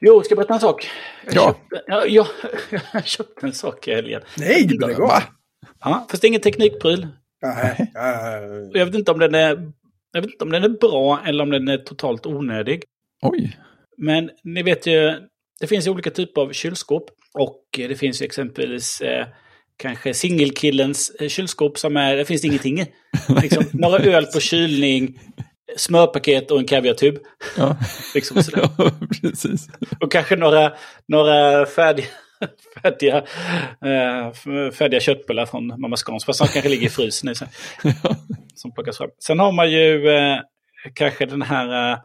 Jo, ska jag berätta en sak? Jag Ja. Köpte, ja, jag, jag köpte en sak i helgen. Nej, det lägg av! Ja, fast det är ingen teknikpryl. Nej. Jag vet inte om den är... Jag vet inte om den är bra eller om den är totalt onödig. Oj. Men ni vet ju, det finns ju olika typer av kylskåp. Och det finns ju exempelvis eh, kanske singelkillens eh, kylskåp som är, det finns ingenting i. Liksom, några öl på kylning, smörpaket och en kaviartub. Ja, Liksom ja precis. Och kanske några, några färdiga, färdiga, eh, färdiga köttbullar från Mamma Scans. Fast som kanske ligger i frysen. i sig, Som plockas fram. Sen har man ju eh, kanske den här, eh,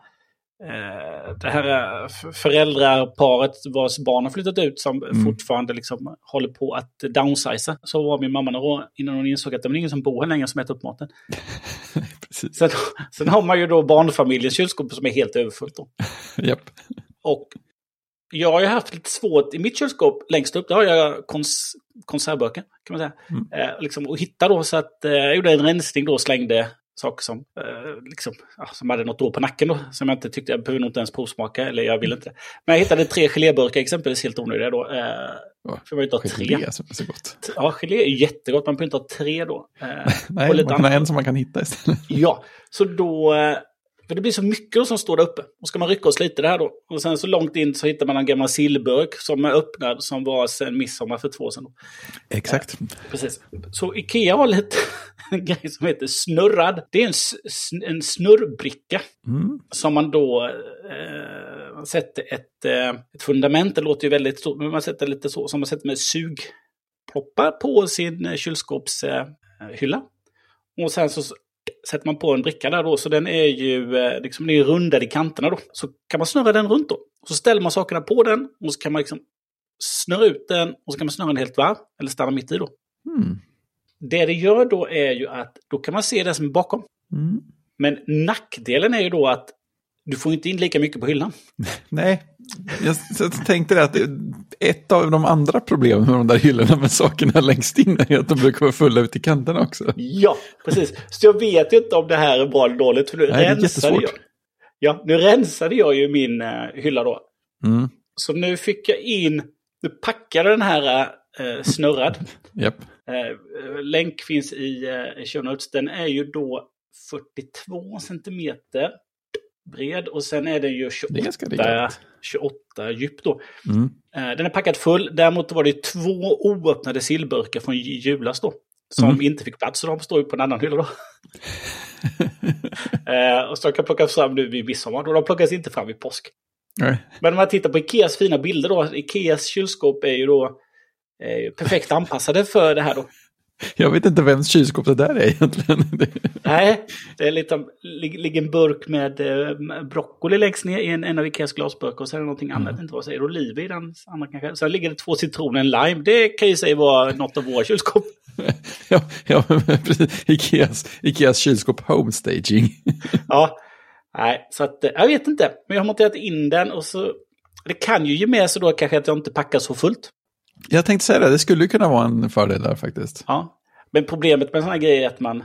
det här eh, föräldraparet vars barn har flyttat ut som Mm. fortfarande liksom håller på att downsiza. Så var min mamma några år innan hon insåg att det var ingen som bor här längre som äter upp maten. Sen, sen har man ju då barnfamiljens kylskåp som är helt överfullt. Då. Japp. Och jag har ju haft lite svårt i mitt kylskåp längst upp. Där har jag kons konservburkar kan man säga. Mm. Eh, liksom, och hitta då så att eh, jag gjorde en rensning då och slängde saker som, eh, liksom, ja, som hade något år på nacken då. Som jag inte tyckte, jag behöver nog inte ens provsmaka. Eller jag vill inte. Men jag hittade tre geléburkar exempelvis helt onödiga då. Eh, för man inte ha tre. Gelé som är så gott. Ja, gelé är jättegott. Man behöver inte ha tre då. Eh, Nej, man kan ha en som man kan hitta istället. Ja, så då... eh, För det blir så mycket som står där uppe. Och ska man rycka och slita det här då. Och sen så långt in så hittar man en gammal sillburk som är öppnad som var sedan midsommar för två år sedan. Då. Exakt. Precis. Så Ikea har lite en grej som heter snurrad. Det är en, en snurrbricka Mm. som man då eh, man sätter ett, eh, ett fundament. Det låter ju väldigt stort, men man sätter lite så som man sätter med sugploppar på sin eh, kylskåpshylla. Eh, och sen så sätter man på en bricka där då, så den är ju eh, liksom, den är rundad i kanterna då. Så kan man snurra den runt då. Så ställer man sakerna på den och så kan man liksom snurra ut den och så kan man snurra den helt varv, eller stanna mitt i då. Mm. Det det gör då är ju att då kan man se det som är bakom. Mm. Men nackdelen är ju då att du får inte in lika mycket på hyllan. Nej, jag, tänkte det att ett av de andra problemen med de där hyllorna med sakerna längst in är att de brukar vara fulla ut i kanterna också. Ja, precis. Så jag vet ju inte om det här är bra eller dåligt. För nu Nej, rensade jag, ja, nu rensade jag ju min uh, hylla då. Mm. Så nu fick jag in, nu packade den här uh, snurrad. Japp. Eh, länk finns i uh, show notes. Den är ju då 42 centimeter bred och sen är den ju Det är ganska 28, rejält. 28 djup då. Mm. Eh, Den är packad full. Däremot var det två oöppnade sillburkar från julas då. Som Mm. inte fick plats, så de står ju på en annan hylla då. eh, och så kan plockas fram nu vid midsommar. Och de plockas inte fram vid påsk. Nej. Men om man tittar på Ikeas fina bilder då. Ikeas kylskåp är ju då eh, perfekt anpassade för det här då. Jag vet inte vems kylskåp det där är egentligen. Nej, det är lite, lig- ligger en burk med eh, broccoli längst ner i en, en av Ikeas glasburkar. Och sen är det någonting annat, inte vad säger oliver i den andra kanske. Sen ligger det två citroner, en lime. Det kan ju säga vara något av våra kylskåp. Ja, ja precis. Ikeas, Ikeas kylskåp homestaging. Ja, nej, så att eh, jag vet inte. Men jag har monterat in den och så... Det kan ju ge med sig då kanske att jag inte packar så fullt. Jag tänkte säga det, det skulle kunna vara en fördel där faktiskt. Ja. Men problemet med sådana grejer är att man...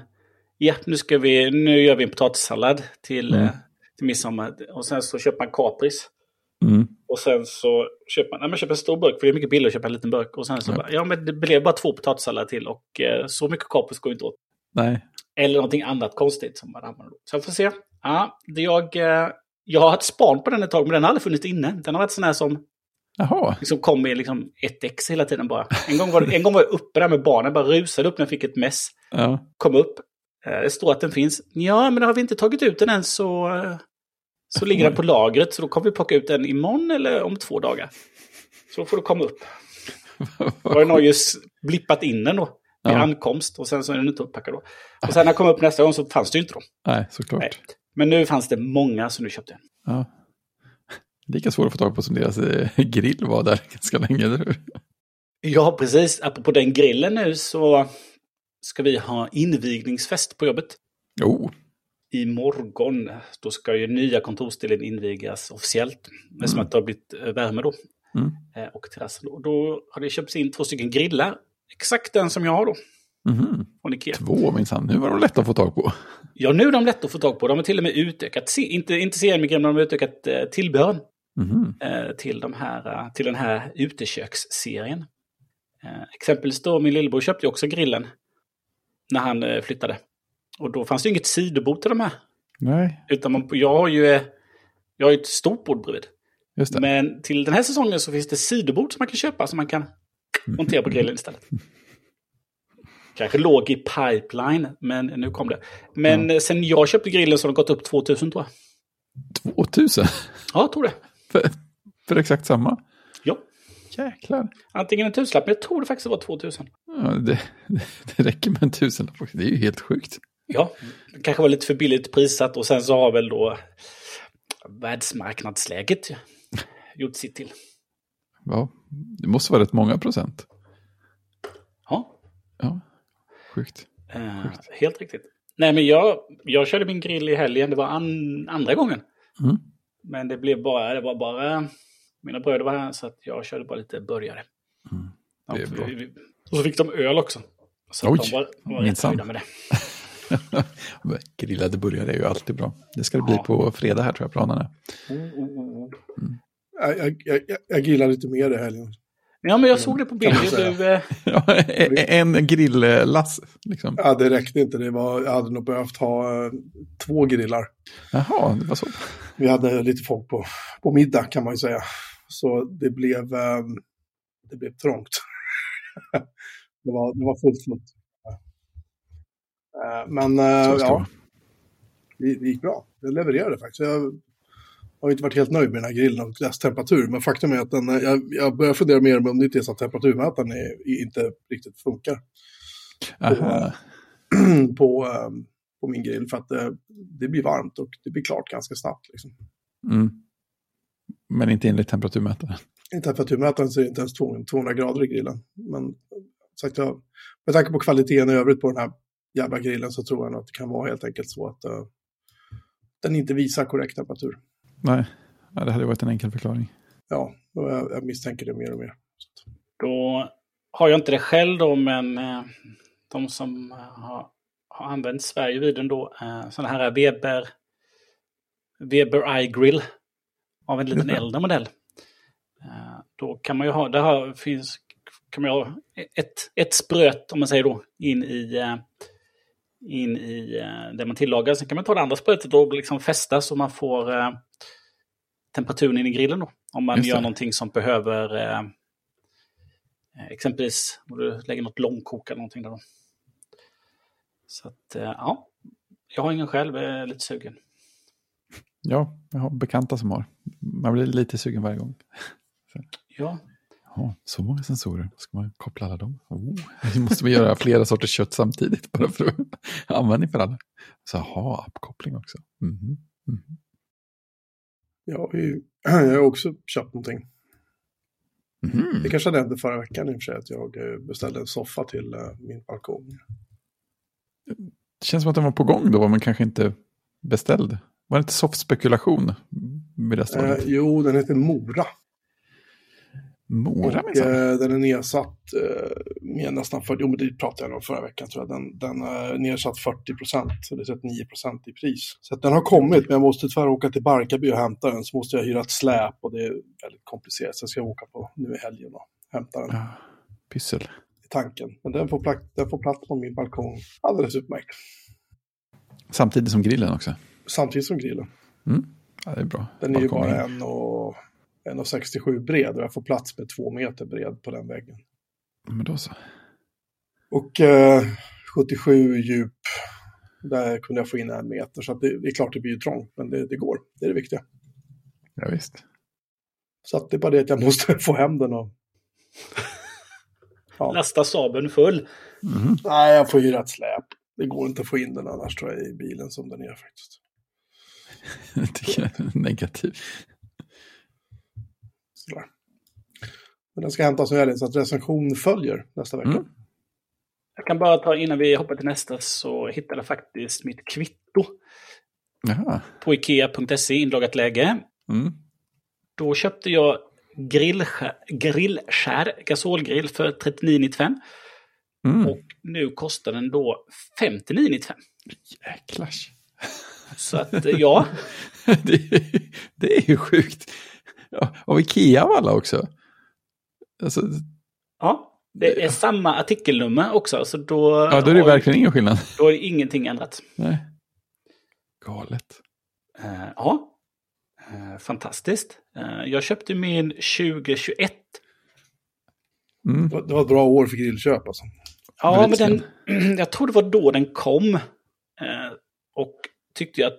Ja, nu, ska vi, nu gör vi en potatissallad till, Mm. eh, till midsommar. Och sen så köper man kapris. Mm. Och sen så köper man, nej, man köper en stor burk, för det är mycket billigare att köpa en liten burk. Och sen så Ja. bara, ja men det blev bara två potatissallader till och eh, så mycket kapris går inte åt. Nej. Eller någonting annat konstigt som man använder. Så jag får se. Ja, det jag, eh, jag har haft span på den ett tag, men den har aldrig funnits inne. Den har varit sån här som Jaha. liksom kom i liksom ett ex hela tiden bara. En gång, var, en gång var jag uppe där med barnen, bara rusade upp när jag fick ett mess. Ja. Kom upp. Eh, Det står att den finns. Ja, men har vi inte tagit ut den än så, eh, så ligger den på lagret. Så då kommer vi plocka ut den imorgon eller om två dagar. Så då får du komma upp. Då har just blippat in den då. Vid Ja. ankomst och sen så är den inte upppackad då. Och sen när jag kom upp nästa gång så fanns det ju inte då. Nej, såklart. Nej. Men nu fanns det många som nu köpte. Ja. Lika svårt att få tag på som deras eh, grill var där ganska länge, eller hur? Ja, precis. Apropå den grillen nu så ska vi ha invigningsfest på jobbet. Jo, Imorgon, då ska ju nya kontorsdelen invigas officiellt. Är som att det har blivit eh, värme då. Mm. Eh, Och terrassen då. Då har det köpts in två stycken grillar. Exakt den som jag har då. Mhm. Från Ikea. två minsann. Nu var de lätta att få tag på. Ja, nu är de lätta att få tag på. De har till och med utökat, inte, inte serien men de har utökat eh, tillbehören. Eh, till, de här, eh, till den här uteköksserien. Eh, exempelvis då min lillebror köpte också grillen när han flyttade. Och då fanns det ju inget sidobord till de här. Nej, Utan man, jag har ju jag har ju ett stort bord bredvid. just det. Men till den här säsongen så finns det sidobord som man kan köpa som man kan montera på grillen istället. Kanske låg i pipeline, men nu kom det. Men eh, sen jag köpte grillen så har det gått upp 2000 tror jag. 2000? Ja, jag tror det. För, för exakt samma? Ja. Jäklar. Antingen en tusenlapp, men jag tror det faktiskt var 2000. Ja, det, det räcker med en tusenlapp. också. Det är ju helt sjukt. Ja, det kanske var lite för billigt prissatt och sen så har väl då världsmarknadsläget gjort sitt till. Ja, det måste vara rätt många procent. Ja, Ja, sjukt. eh, helt riktigt. Nej, men jag, jag körde min grill i helgen, det var an, andra gången. Mm. Men det blev bara, det var bara, mina bröder var här så att jag körde bara lite burgare. Mm. Ja, Det är bra. Och så fick de öl också. Så Oj, att de var, de var rätt minsann. nöjda med det. Grillade burgare är ju alltid bra. Det ska det bli Ja. på fredag här tror jag planen är. Oh, oh, oh. Jag, jag, jag, jag grillar lite mer i helgen. Ja, men jag såg det på bild. man säga. Du, eh, Ja, en grilllass liksom. Ja, det räckte inte. Det var, jag hade nog behövt ha eh, två grillar. Jaha, det var så. Vi hade lite folk på, på middag kan man ju säga. Så det blev, eh, det blev trångt. det, var, det var fullt fullt. Eh, Men eh, ja, det, det gick bra. Det levererade faktiskt. Jag har inte varit helt nöjd med den här grillen och dess temperatur. Men faktum är att den, eh, jag, jag börjar fundera mer på om det inte är så att temperaturmätaren är, inte riktigt funkar. Aha. på, eh, på min grill för att det, det blir varmt och det blir klart ganska snabbt. Liksom. Mm. Men inte enligt temperaturmätaren. I temperaturmätaren så är det inte ens 200 200 grader i grillen. Men sagt, jag, med tanke på kvaliteten i övrigt på den här jävla grillen så tror jag nog att det kan vara helt enkelt så att eh, den inte visar korrekt temperatur. Nej, ja, det hade varit en enkel förklaring. Ja, jag, jag misstänker det mer och mer. Då har jag inte det själv då, men eh, de som eh, har, har använt Sverigevideon då, eh, sådana här Weber, Weber iGrill av en liten äldre modell. Då kan man ju ha, det här finns, kan man ha ett, ett spröt, om man säger då, in i, eh, in i eh, det man tillagar. Sen kan man ta det andra sprötet och liksom fästa så man får eh, temperaturen in i grillen då. Om man Just gör det. någonting som behöver eh, Eh, Exempelvis om du lägger något långkok eller någonting där. Då. Så att, eh, ja. Jag har ingen själv, jag är lite sugen. Ja, jag har bekanta som har. Man blir lite sugen varje gång. Ja, Ja, så många sensorer. Ska man koppla alla dem? Oh, måste vi göra flera sorters kött samtidigt bara för att användning för alla. Så ha appkoppling också. Mhm. Mhm. Jag har, ju, jag har också köpt någonting. Mhm. Det kanske jag nämnde förra veckan i och för sig att jag eh, beställde en soffa till eh, min balkong. Det känns som att den var på gång då, men kanske inte beställd. Var det inte Eh, stadiet? jo, den heter Mora. Mora och, eh, den är nedsatt eh, med nästan 40, jo men det pratade jag om förra veckan tror jag, den, den är nedsatt 40 procent, så det är 39 procent i pris. Så den har kommit, men jag måste tyvärr åka till Barkarby och hämta den, så måste jag hyra ett släp och det är väldigt komplicerat, så jag ska åka på nu i helgen och hämta den Ja, pyssel. i tanken. Men den får, plats, den får plats på min balkong alldeles utmärkt, Samtidigt som grillen också. samtidigt som grillen. Mm. Ja, det är bra. Den är ju Balkongen. bara en och, en och 67 bred och jag får plats med två meter bred på den väggen. Men då så. Och eh, 77 djup, där kunde jag få in en meter. Så att det, det är klart det blir ju trångt, men det, det går. Det är det viktiga. Ja, visst. Så att det är bara det att jag måste få hem den och... Ja. lasta Saaben full. Mhm. Nej, jag får hyra ett släp. Det går inte att få in den annars tror jag i bilen som den är faktiskt. Jag tycker jag är negativ. Sådär. Men den ska hämtas nu helgen så att recension följer nästa vecka. Mm. Jag kan bara ta, innan vi hoppar till nästa, så hittade jag faktiskt mitt kvitto Jaha. på Ikea.se, inloggat läge. Mm. Då köpte jag grillskär, grillskär gasolgrill för 39,95. Mm. Och nu kostar den då 59,95. Jäklars. Så att ja, det, det är ju sjukt. Av Ikea av alla också. Alltså, Ja, det är samma artikelnummer också. Så då, ja, då är det verkligen ingen skillnad. då är ingenting ändrat. Nej. Galet. Eh, ja, Eh, fantastiskt. Eh, jag köpte min 2021. Mm. Det var- ett bra år för grillköp alltså. Ja, men den, jag tror det var då den kom. Och tyckte jag att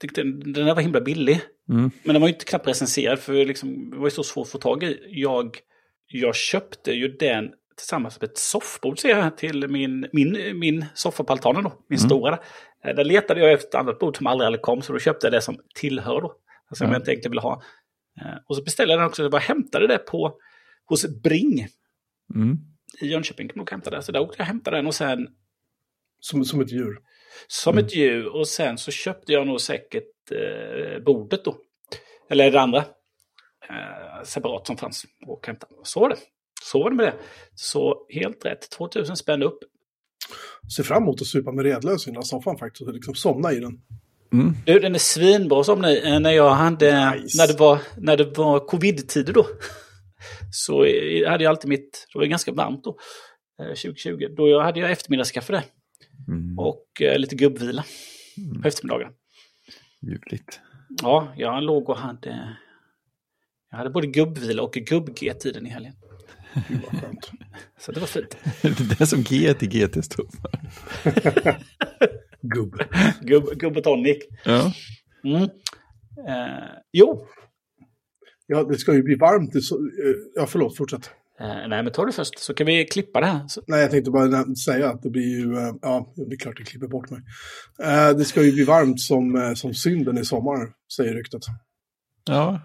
tyckte den där var himla billig. Mm. Men den var ju inte knappt recenserad för liksom, det var ju så svårt att få tag i. Jag, jag köpte ju den tillsammans med ett soffbord ser jag till min, min, min soffa på altanen då, min Mm. stora. Eh, Där letade jag efter ett annat bord som aldrig, aldrig kom så då köpte jag det som tillhör då. Alltså som Ja. jag inte egentligen ville ha. Eh, Och så beställde jag den också, jag bara hämtade det på, hos Bring Mm. i Jönköping. Kan man hämta det. Så där åkte jag och hämtade den och sen Som, som ett djur. Som ett djur och sen så köpte jag nog säkert eh, bordet då. Eller det andra. Eh, separat som fanns och hämta. Så var det. Så var det med det. Så helt rätt. 2000 spänn upp. Ser fram emot att supa med redlös i den här soffan faktiskt. Och liksom somna i den. Mm. Du, den är svinbra som ni. eh, När jag hade, Nice. när det var, när det var covid-tider då. Så eh, hade jag alltid mitt, det var ganska varmt då. eh, 2020. Då jag hade jag eftermiddagskaffe där. Mm. Och eh, lite gubbvila på eftermiddagen. Ljuvligt. Ja, jag låg och hade... Jag hade både gubbvila och gubb-G tiden i helgen. Gud vad skönt. Så det var fint. Det är det som G till GT står för. Gubb. Gubb, gubb och tonic. Ja. Mm. Eh, jo, Ja, det ska ju bli varmt. i så- eh, Ja, förlåt, fortsätt. Eh, nej men ta det först så kan vi klippa det här. Så, Nej, jag tänkte bara säga att det blir ju, eh, ja, det är klart det klipper bort mig. Eh, Det ska ju bli varmt som, eh, som synden i sommar, säger ryktet. ja,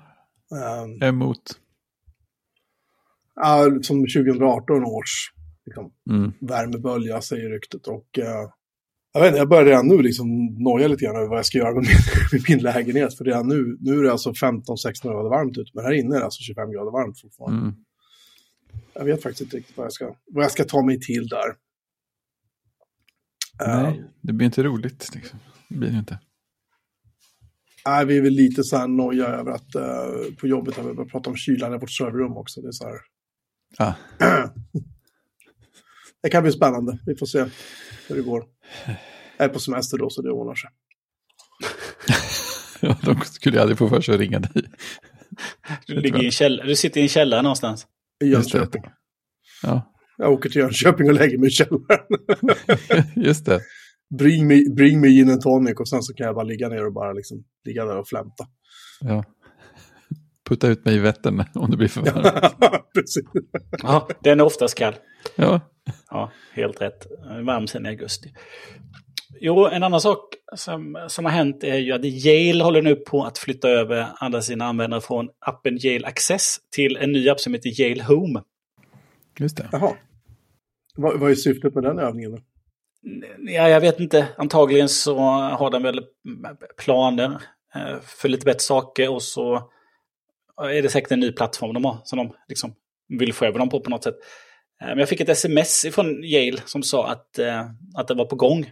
Eh, jag är emot. Ja, som 2018 års liksom, Mm. värmebölja, säger ryktet. Och eh, jag vet inte, jag börjar redan nu liksom noja lite grann över vad jag ska göra med min, med min lägenhet. För redan nu, nu är det alltså 15-16 grader varmt ute, men här inne är det alltså 25 grader varmt fortfarande. Mm. Jag vet faktiskt inte riktigt vad jag ska, vad jag ska ta mig till där. Eh, Nej, det blir inte roligt. Liksom. Det blir det inte. Nej, vi är väl lite så här noja över att eh, på jobbet har vi börjat prata om kylan i vårt serverrum också. Det är så här. Ja. det kan bli spännande. Vi får se hur det går. Jag är på semester då, så det ordnar sig. Ja, de skulle aldrig få för sig att ringa dig. du, ligger i en källare, du sitter i en källare någonstans. I Just det. Jönköping. Ja, Jag åker till Jönköping och lägger mig i källaren. just det. bring me, bring me in en tonic och sen så kan jag bara ligga ner och bara liksom ligga där och flämta. Ja. Putta ut mig i Vättern om det blir för varmt. Precis. Ja, den är oftast kall. Ja. Ja, helt rätt. Varm sen i augusti. Jo, en annan sak som, som har hänt är ju att Yale håller nu på att flytta över alla sina användare från appen Yale Access till en ny app som heter Yale Home. Just det. Jaha. Vad, vad är syftet med den övningen? då? Ja, jag vet inte. Antagligen så har den väl planer eh, för lite bättre saker och så är det säkert en ny plattform de har som de liksom vill få över dem på på något sätt. Eh, Men jag fick ett sms från Yale som sa att, eh, att det var på gång.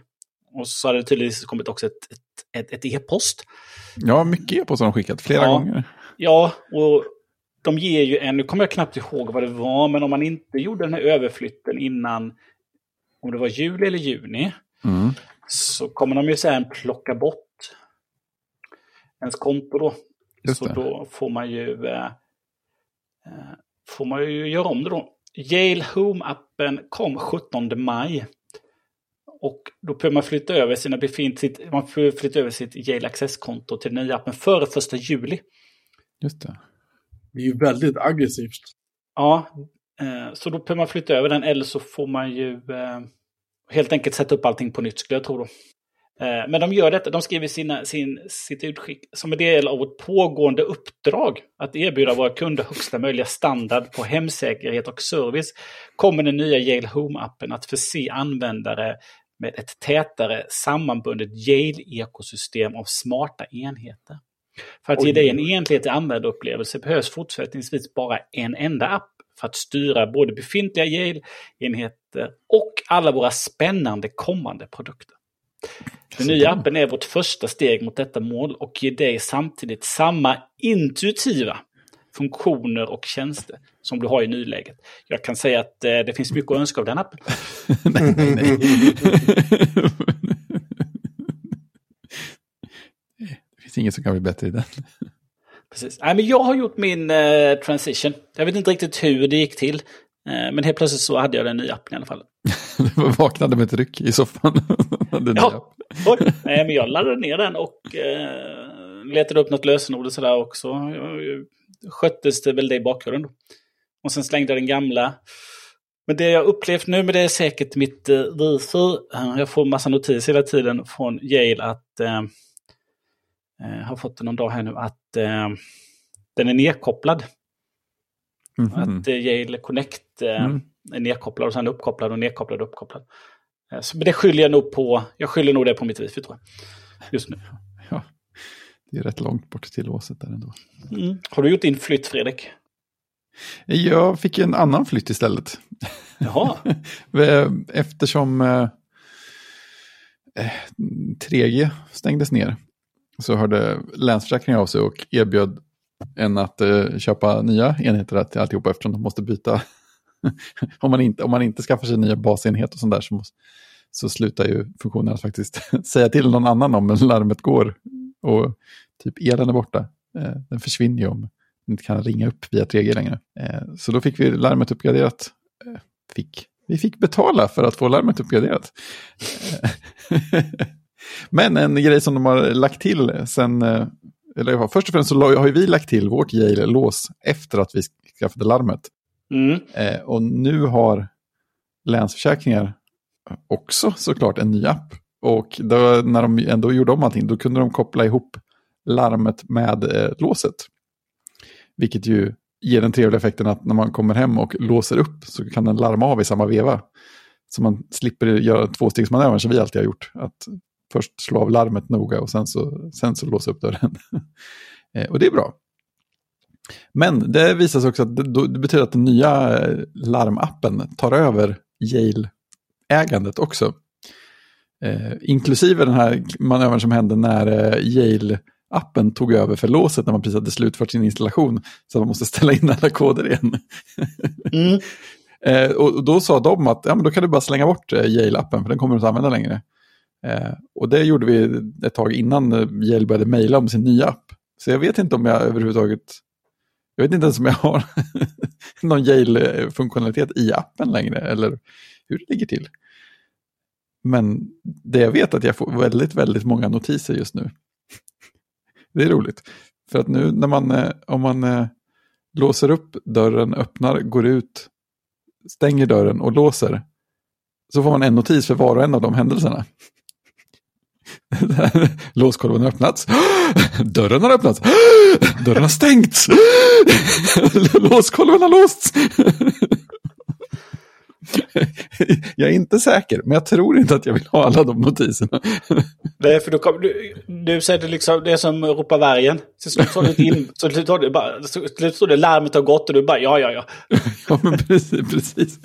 Och så hade det tydligen kommit också ett, ett, ett, ett e-post. Ja, mycket e-post har de skickat. Flera Ja. gånger. Ja, och de ger ju en, nu kommer jag knappt ihåg vad det var, men om man inte gjorde den här överflytten innan, om det var juli eller juni, Mm. så kommer de ju sen plocka bort ens konto då. Just så det. då får man ju eh, eh, får man ju göra om det då. Yale Home-appen kom 17 maj. Och då behöver man flytta över sina befintligt, man flytta över sitt Yale Access-konto till den nya appen före 1 juli. Just det. Det är ju väldigt aggressivt. Ja, eh, så då behöver man flytta över den eller så får man ju eh, helt enkelt sätta upp allting på nytt skulle jag tro då. Eh, men de gör detta, de skriver sina, sin, sitt utskick som en del av vårt pågående uppdrag att erbjuda våra kunder högsta möjliga standard på hemsäkerhet och service kommer den nya Yale Home-appen att förse användare med ett tätare sammanbundet Yale-ekosystem av smarta enheter. För att ge Oj, dig oj, en enhetlig användarupplevelse behövs fortsättningsvis bara en enda app för att styra både befintliga Yale-enheter och alla våra spännande kommande produkter. Den nya appen är vårt första steg mot detta mål och ger dig samtidigt samma intuitiva funktioner och tjänster som du har i nuläget. Jag kan säga att eh, det finns mycket att önska av den appen. nej, nej, nej. det finns inget som kan bli bättre i den. Precis. Nej, men jag har gjort min eh, transition. Jag vet inte riktigt hur det gick till. Eh, men helt plötsligt så hade jag den nya appen i alla fall. Du vaknade med ett ryck i soffan. Ja, oj. Nej, men jag laddade ner den och eh, letade upp något lösenord och sådär också. Jag, sköttes det väl det i bakgrunden. Och sen slängde jag den gamla. Men det jag upplevt nu, men det är säkert mitt eh, wifi. Jag får massa notiser hela tiden från Yale att... Eh, eh, har fått det någon dag här nu att eh, den är nedkopplad. Mhm. Att eh, Yale Connect eh, Mm. är nedkopplad och sen uppkopplad och nedkopplad och uppkopplad. Eh, så, men det skyller jag nog på. Jag skyller nog det på mitt wifi tror jag. Just nu. Ja, det är rätt långt bort till låset där ändå. Mm. Har du gjort din flytt Fredrik? Jag fick en annan flytt istället. Jaha. Eh, Eftersom eh, eh, 3G stängdes ner så hörde Länsförsäkringar av sig och erbjöd en att eh, köpa nya enheter till alltihopa eftersom de måste byta. om, man inte, om man inte skaffar sig nya basenheter och sånt där så, måste, så slutar ju funktionen att faktiskt säga till någon annan om larmet går och typ elen är borta. Eh, den försvinner ju om man inte kan ringa upp via 3G längre. Eh, så då fick vi larmet uppgraderat. Eh, fick. Vi fick betala för att få larmet uppgraderat. Eh, Men en grej som de har lagt till sen, eh, eller ja, först och främst så har vi lagt till vårt Yale-lås efter att vi skaffade larmet. Mm. Eh, och nu har Länsförsäkringar också såklart en ny app. Och då, när de ändå gjorde om allting, då kunde de koppla ihop larmet med eh, låset. Vilket ju ger den trevliga effekten att när man kommer hem och låser upp så kan den larma av i samma veva. Så man slipper göra tvåstegsmanövern som vi alltid har gjort. Att först slå av larmet noga och sen så, sen så låsa upp dörren. Eh, och det är bra. Men det visar sig också att det, det betyder att den nya eh, larmappen tar över Yale-ägandet också. Eh, inklusive den här manövern som hände när eh, Yale-appen tog över för låset när man precis hade slutfört sin installation. Så man måste ställa in alla koder igen. Mm. Eh, och och då sa de att ja, men då kan du bara slänga bort eh, Yale-appen för den kommer du inte använda längre. Eh, och det gjorde vi ett tag innan eh, Yale började mejla om sin nya app. Så jag vet inte om jag överhuvudtaget, jag vet inte ens om jag har någon Yale-funktionalitet i appen längre eller hur det ligger till. Men det jag vet är att jag får väldigt, väldigt många notiser just nu. Det är roligt. För att nu när man, eh, om man eh, låser upp dörren, öppnar, går ut, stänger dörren och låser, så får man en notis för var och en av de händelserna. Låskolven har öppnats. Dörren har öppnats. Dörren har stängts. Låskolven har låsts. Jag är inte säker, men jag tror inte att jag vill ha alla de notiserna. Är för då kommer du, du säger det liksom, det är som ropa vargen. Så slut står det in, så slut står det bara, så slut står det larmet har gått och du bara ja, ja, ja. Ja, men precis. precis.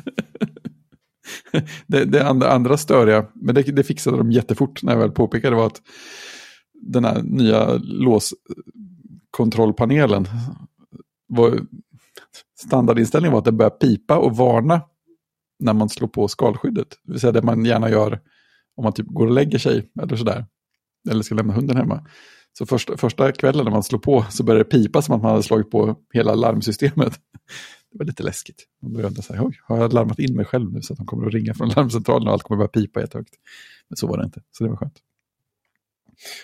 Det, det andra, andra störiga, men det, det fixade de jättefort när jag väl påpekade var att den här nya låskontrollpanelen var standardinställningen var att det börjar pipa och varna när man slår på skalskyddet. Det vill säga det man gärna gör om man typ går och lägger sig eller sådär. Eller ska lämna hunden hemma. Så första, första kvällen när man slår på så börjar det pipa som att man hade slagit på hela larmsystemet. Det var lite läskigt. Man började säga, oj, har jag larmat in mig själv nu så att de kommer att ringa från larmcentralen och allt kommer att börja pipa jättehögt. Men så var det inte, så det var skönt.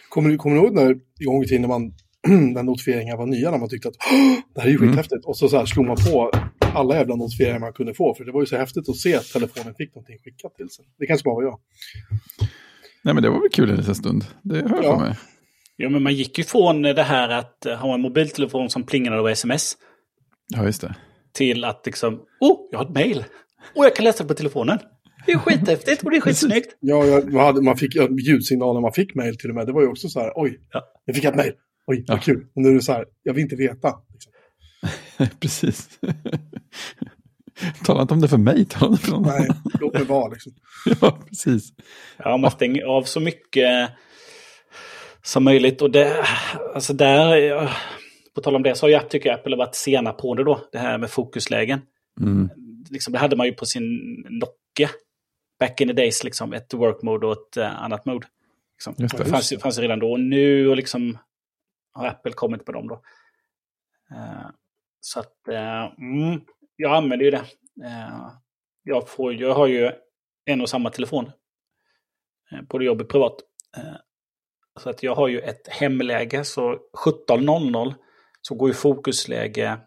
Kommer kommer du ihåg när gång i tiden när man när notifieringar var nya, när man tyckte att "Åh, det här är ju Mm. skithäftigt. Och så, så här slog man på alla jävla notifieringar man kunde få, för det var ju så häftigt att se att telefonen fick någonting skickat till sig. Det kanske bara var jag. Nej men det var väl kul en liten stund. Det hör jag mig. Ja, men man gick ju från det här att eh, ha en mobiltelefon som plingade och sms Ja, just det. till att liksom, oh, jag har ett mail. Och jag kan läsa det på telefonen. Det är skithäftigt och det är skitsnyggt. Ja, jag, man, hade, man fick ljudsignaler, man fick mail till och med. Det var ju också så här, oj, Ja. jag fick ett mail. Oj, vad Ja. kul. Och nu är det så här, jag vill inte veta. Liksom. Precis. Tala inte om det för mig, tala om det för någon Nej, låt mig vara liksom. Ja, precis. Ja, man stänger av så mycket som möjligt. Och det, alltså där, på tal om det, så har ju tycker jag Apple varit sena på det då. Det här med fokuslägen. Mm. Liksom, det hade man ju på sin Nokia. Back in the days, liksom ett work mode och ett uh, annat mode. Liksom. Just det. det fanns, fanns ju redan då. Och nu och liksom, har Apple kommit på dem då. Eh, så att, eh, mm, jag använder ju det. Eh, jag, får, jag har ju en och samma telefon. Eh, både jobb och privat. Eh, så att jag har ju ett hemläge, så 17.00 så går ju fokusläge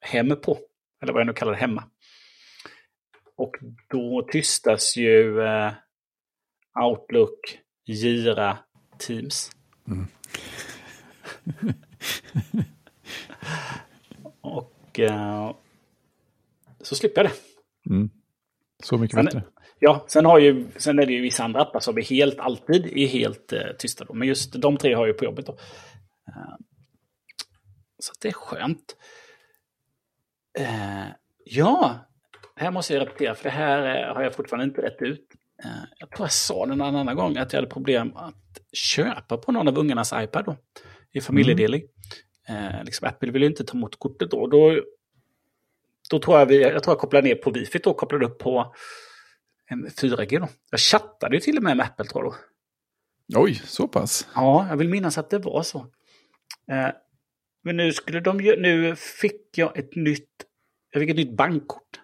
hem på. Eller vad jag nu kallar det, hemma. Och då tystas ju eh, Outlook, Gira, Teams. och eh, så slipper jag det. Mm. Så mycket Sen- bättre. Ja, sen, har ju, sen är det ju vissa andra appar som är helt, alltid är helt eh, tysta. Då. Men just de tre har jag ju på jobbet. Då. Eh, så det är skönt. Eh, ja, det här måste jag repetera, för det här eh, har jag fortfarande inte rätt ut. Eh, jag tror jag sa det någon annan gång att jag hade problem att köpa på någon av ungarnas iPad då, i familjedelning. Eh, liksom Apple vill ju inte ta emot kortet då. Då, då tror jag, vi, jag tror jag kopplade ner på wifi och kopplade upp på en 4G då. Jag chattade ju till och med med Apple tror jag då. Oj, så pass. Ja, jag vill minnas att det var så. Eh, men nu skulle de ju, nu fick jag ett nytt, jag fick ett nytt bankkort.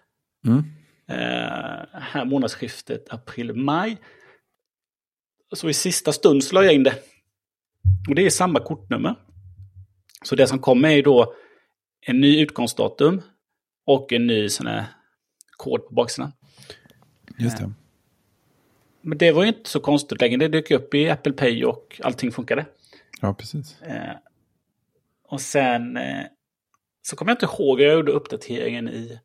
Mm. Eh, här månadsskiftet april-maj. Så i sista stund la jag in det. Och det är samma kortnummer. Så det som kommer är ju då en ny utgångsdatum och en ny sån här kod på baksidan. Just det. Men det var ju inte så konstigt längre. Det dök upp i Apple Pay och allting funkade. Ja, precis. Eh, och sen eh, så kommer jag inte ihåg, jag gjorde uppdateringen i...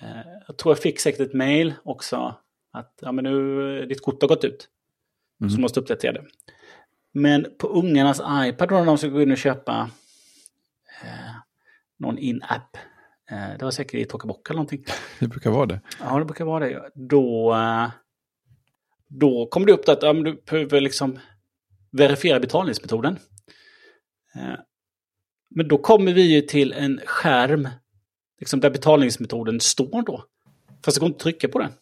Eh, jag tror jag fick säkert ett mail också. Att ja, men nu, eh, ditt kort har gått ut. Mm. Så måste uppdatera det. Men på ungarnas iPad då när de ska gå in och köpa eh, någon in-app. Eh, det var säkert i Tokabock eller någonting. Det brukar vara det. Ja, det brukar vara det. Då, eh, då kom det upp att ja, du behöver liksom verifiera betalningsmetoden. Eh, Men då kommer vi ju till en skärm liksom där betalningsmetoden står då. Fast det går inte att trycka på den.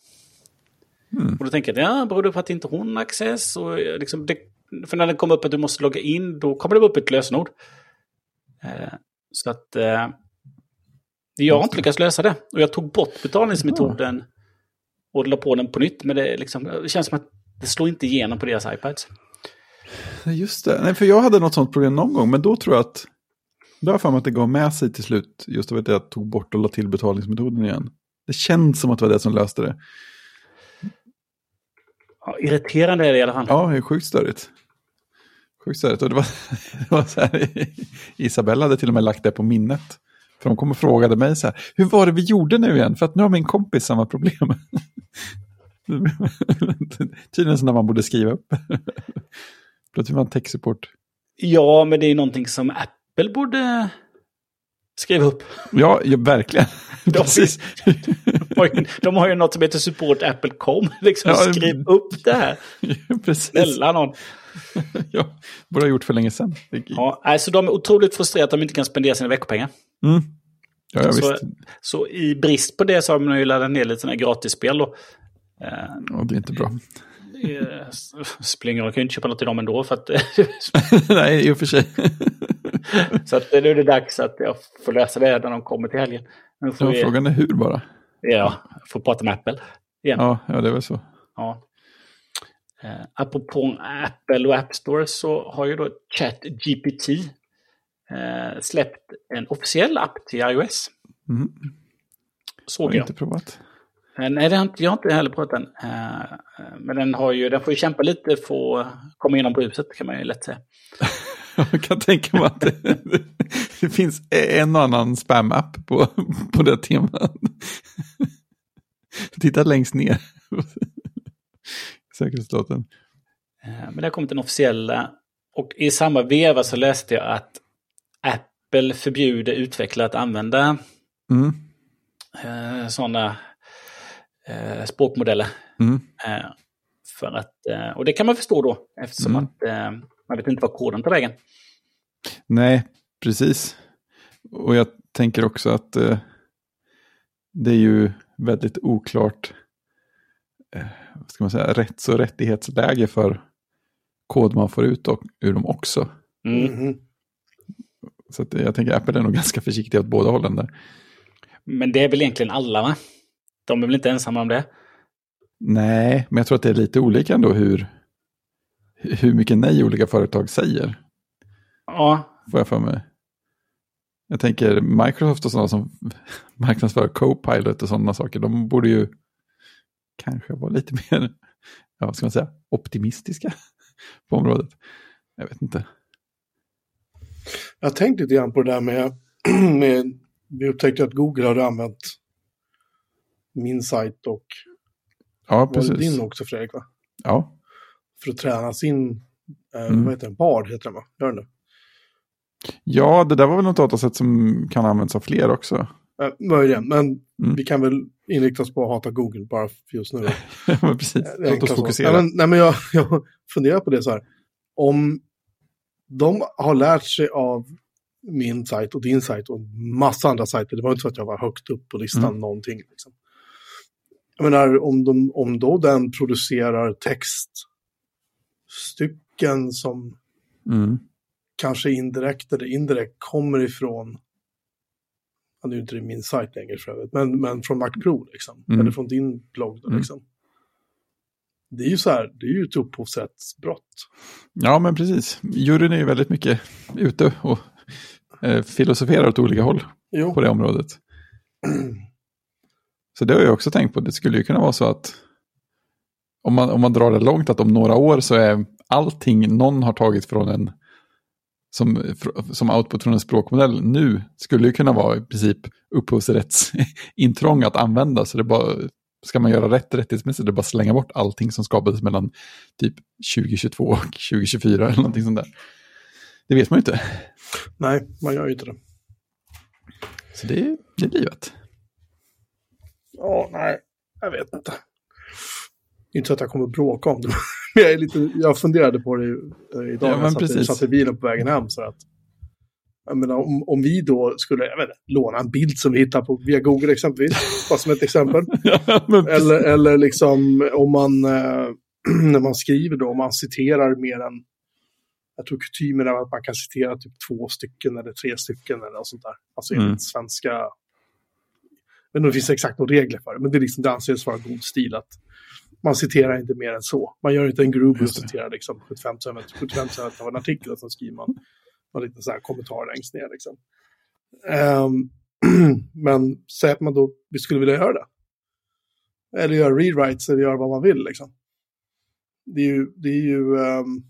Mm. Och då tänker jag, ja, beror det på att inte hon har access? Och liksom det, för när det kommer upp att du måste logga in, då kommer det upp ett lösenord. Så att jag har inte lyckats lösa det. Och jag tog bort betalningsmetoden och la på den på nytt. Men det, liksom, det känns som att det slår inte igenom på deras iPads. Just det. Nej, för jag hade något sånt problem någon gång, men då tror jag att... Då har jag för mig att det gav med sig till slut, just av att jag tog bort och la till betalningsmetoden igen. Det känns som att det var det som löste det. Ja, irriterande är det i alla fall. Ja, det är sjukt störigt. Sjukt störigt. Och det var, det var så här, Isabella hade till och med lagt det på minnet. För de kom och frågade mig så här, hur var det vi gjorde nu igen? För att nu har min kompis samma problem. Tydligen så när man borde skriva upp. Då tycker man tech-support. Ja, men det är någonting som Apple borde skriva upp. Ja, ja verkligen. De, Precis. De, har ju, de har ju något som heter support Apple.com. Liksom, Ja, skriv upp det här. Precis. Snälla någon. Ja, borde ha gjort för länge sedan. Ja, alltså de är otroligt frustrerade att de inte kan spendera sina veckopengar. Mm. Ja, ja, Så, så i brist på det så har de ju laddat ner lite sådana gratisspel. Då. Eh, Ja, det är inte bra. eh, roll, jag kan ju inte köpa något till dem ändå. För att, Nej, i och för sig. så att nu är det dags att jag får lösa det när de kommer till helgen. Ja, frågan är hur bara. Ja, får prata med Apple igen. Ja, ja det är väl så. Ja. Eh, apropå Apple och App Store så har ju då ChatGPT eh, släppt en officiell app till iOS. Mm. Såg Har jag. inte provat. Eh, Nej, det har inte, jag har inte heller provat den. Eh, men den, har ju, den får ju kämpa lite för att komma inom bruset kan man ju lätt säga. Jag kan tänka mig att det, det finns en och annan spam-app på, på det temat. Titta längst ner. Säkerhetsdaten. Eh, Men det har kommit en officiell... eh, Och i samma veva så läste jag att Apple förbjuder utvecklare att använda Mm. eh, sådana eh, språkmodeller. Mm. För att, och det kan man förstå då, eftersom Mm. att man vet inte vad koden tar vägen. Nej, precis. Och jag tänker också att eh, det är ju väldigt oklart eh, vad ska man säga, rätts och rättighetsläge för kod man får ut och, ur dem också. Mm. Mhm. Så att jag tänker Apple är nog ganska försiktiga åt båda hållen där. Men det är väl egentligen alla, va? De är väl inte ensamma om det? Nej, men jag tror att det är lite olika ändå hur, hur mycket nej olika företag säger. Ja, Får jag för mig. Jag tänker Microsoft och sådana som marknadsför Copilot och sådana saker, de borde ju kanske vara lite mer, ja, vad ska man säga, optimistiska på området. Jag vet inte. Jag har tänkt lite grann på det där med, med vi upptäckte att Google hade använt min sajt och Ja, precis. din också Fredrik va? Ja, För att träna sin, eh, Mm. vad heter den, Bard heter den va? Gör den det? ja, det där var väl något datasätt som kan användas av fler också. Eh, möjligen, men Mm. vi kan väl inrikta oss på att hata Google bara för just nu. Men precis, är låt oss fokusera. Nej, men, nej, men jag, jag funderar på det så här. Om de har lärt sig av min sajt och din sajt och massa andra sajter. Det var inte så att jag var högt upp på listan Mm. någonting. Liksom. Jag menar, om, de, om då den producerar textstycken som Mm. kanske indirekt eller indirekt kommer ifrån, ja, nu är inte det min sajt längre för övrigt, men, men från Mac Pro liksom. Mm. Eller från din blogg då, Mm. liksom. Det är ju så här, det är ju ett upphovsrättsbrott. Ja, men precis. Juryn är ju väldigt mycket ute och eh, filosoferar åt olika håll Jo, på det området. Så det har jag också tänkt på. Det skulle ju kunna vara så att om man, om man drar det långt att om några år så är allting någon har tagit från en som, som output från en språkmodell nu skulle ju kunna vara i princip upphovsrättsintrång att använda. Så det bara, ska man göra rätt rättighetsmässigt, det är bara slänga bort allting som skapades mellan typ 2022 och 2024 eller någonting sånt där. Det vet man ju inte. nej, man gör ju inte det. Så det, det är livet. Ja, nej, jag vet inte. Inte så att jag kommer bråka om det, men jag, är lite, jag funderade på det eh, idag Ja, när jag satt, i- precis. satt i bilen på vägen hem. Så att, jag menar, om, om vi då skulle jag inte, låna en bild som vi hittar på, via Google exempelvis, bara som ett exempel. Ja. Eller, eller liksom om man, eh, när man skriver då, om man citerar mer än, jag tror kutymen är att man kan citera typ två stycken eller tre stycken eller något sånt där. Alltså enligt Mm. svenska, men det finns exakt några regler för det, men det, är liksom, det anses vara god stil att man citerar inte mer än så. Man gör inte en groove och citerar liksom 75 75 av en artikel och så skriver man en liten så här kommentar längst ner. Liksom. Ehm, men säg att man då vi skulle vilja göra det. Eller göra rewrites eller göra vad man vill. Liksom. Det är ju, det är ju ehm,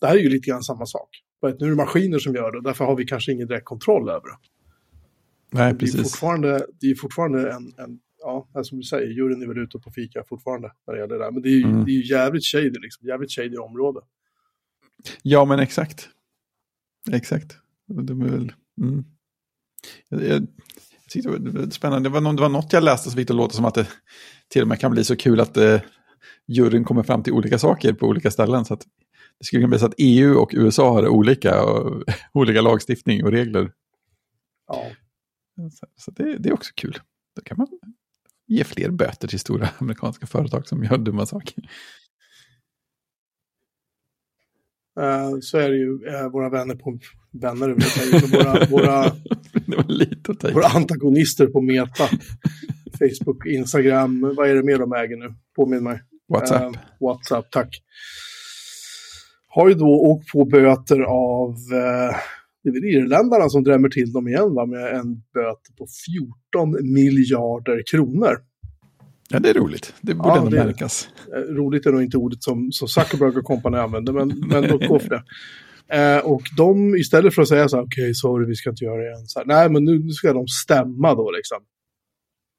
det här är ju lite grann samma sak. Att Nu är det maskiner som gör det och därför har vi kanske ingen direkt kontroll över det. Nej, Det är precis. fortfarande, det är fortfarande en, en ja, som du säger, juryn är väl ute på fika fortfarande när det gäller det där. Men det är ju, Mm. det är ju jävligt shady, liksom. jävligt shady område. Ja, men exakt. Exakt. De är väl, mm. jag, jag, tyckte det var- spännande. Det var, det var något jag läste som fick det låta som att det till och med kan bli så kul att eh, juryn kommer fram till olika saker på olika ställen. Så att det skulle kunna bli så att EU och USA har olika, och, olika lagstiftning och regler. Ja, Så, så det, det är också kul. Då kan man ge fler böter till stora amerikanska företag som gör dumma saker. eh, så är det ju eh, våra vänner på vänner, vill jag säga, så våra, våra, våra antagonister på Meta. Facebook, Instagram, vad är det mer de äger nu? Påminn mig. WhatsApp. Eh, WhatsApp, tack. Har ju då åkt på böter av, det är väl irländarna som drämmer till dem igen va, med en böter på 14 miljarder kronor. Ja, det är roligt. Det borde Ja, ändå det är det. märkas. Eh, roligt är nog inte ordet som, som Zuckerberg och company använder, men, men för det. Eh, och de, istället för att säga så här, okej, sorry, vi ska inte göra det igen. Så här, Nej, men nu, nu ska de stämma då liksom.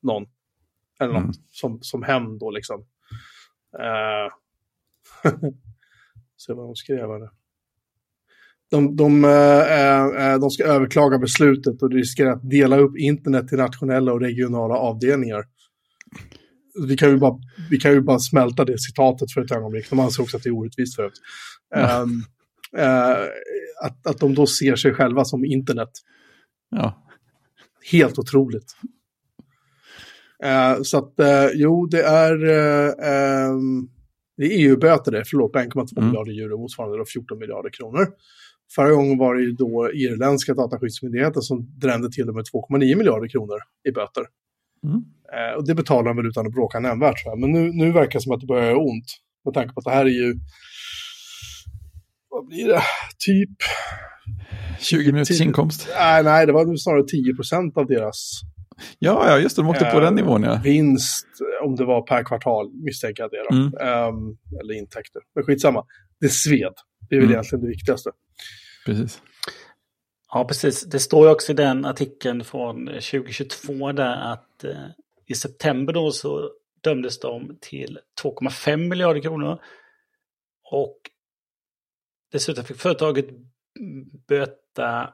Någon. Eller något Mm. som, som hem då liksom. Eh, se vad de skrev här nu. De, de, eh, eh, de ska överklaga beslutet och riskerar att dela upp internet till nationella och regionala avdelningar. Vi kan ju bara, vi kan ju bara smälta det citatet för ett ögonblick. De anser också att det är orättvist för ja. um, uh, att, att de då ser sig själva som internet. Ja. Helt otroligt. Uh, så att, uh, jo, det är, um, det är EU-böter det, förlåt, 1,2 mm. miljarder euro motsvarande 14 miljarder kronor. Förra gången var det ju då irländska dataskyddsmyndigheten som drämde till med 2,9 miljarder kronor i böter. Mm. Eh, och det betalar de väl utan att bråka nämnvärt. Men nu, nu verkar det som att det börjar göra ont. Med tanke på att det här är ju... Vad blir det? Typ... 20 minuters inkomst? Nej, nej, det var snarare 10 procent av deras... Ja, ja, just det. De åkte eh, på den nivån, ja. Vinst, om det var per kvartal, misstänker jag det. Mm. Um, eller intäkter. Men skitsamma. Det sved. Det är väl mm. egentligen det viktigaste. Precis. Ja, precis. Det står ju också i den artikeln från eh, 2022 där att eh, i september då så dömdes de till 2,5 miljarder kronor. Och dessutom fick företaget böta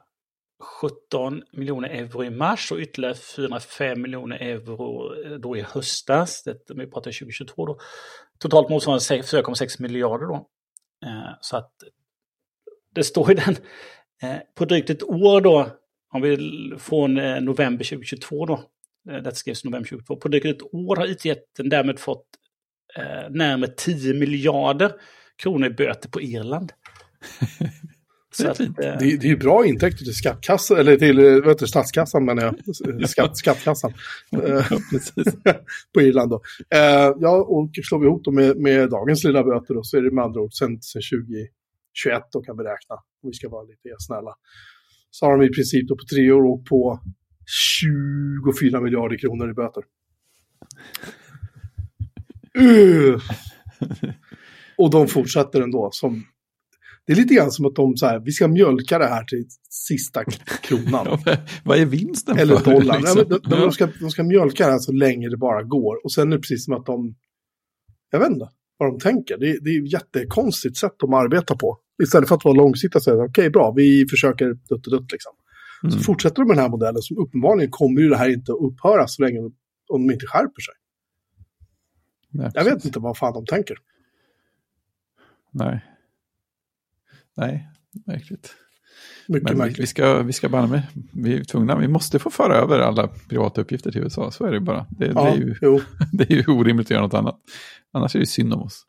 17 miljoner euro i mars och ytterligare 405 miljoner euro eh, då i höstas. Det, vi pratar 2022 då. Totalt motsvarande 4,6 miljarder då. Eh, så att det står i den Eh, på drygt ett år då, om vi från eh, november 2022 då, eh, det skrevs november 2022, på drygt ett år har IT-jätten därmed fått eh, närmare 10 miljarder kronor i böter på Irland. Så att, det, det, är ju bra intäkter till skattkassan, eller till vad heter, statskassan menar jag, Skatt, skattkassan. på Irland då. ja, och slår vi ihop dem med, med dagens lilla böter då, så är det med andra ord sen, sen 20, 21 då kan vi räkna, om vi ska vara lite snälla. Så har de i princip då på tre år åkt på 24 miljarder kronor i böter. Uh. Och de fortsätter ändå. Som, det är lite grann som att de så här, vi ska mjölka det här till sista kronan. Vad är vinsten Eller för? Eller dollarn. Liksom? de, de, de, ska, de ska mjölka det här så länge det bara går. Och sen är det precis som att de, jag vet inte vad de tänker. Det, det är ett jättekonstigt sätt de arbetar på. Istället för att vara långsiktiga säga okej okay, bra, vi försöker dutt och dutt liksom. Mm. Så fortsätter de med den här modellen som uppenbarligen kommer ju det här inte att upphöra så länge om de inte skärper sig. Nej, jag vet inte vad fan de tänker. Nej. Nej, märkligt. Mycket Men märkligt. Vi, ska, vi ska bara med, vi är tvungna, vi måste få föra över alla privata uppgifter till USA, så är det bara. Det, ja, det, är, ju, det är ju orimligt att göra något annat. Annars är det synd om oss.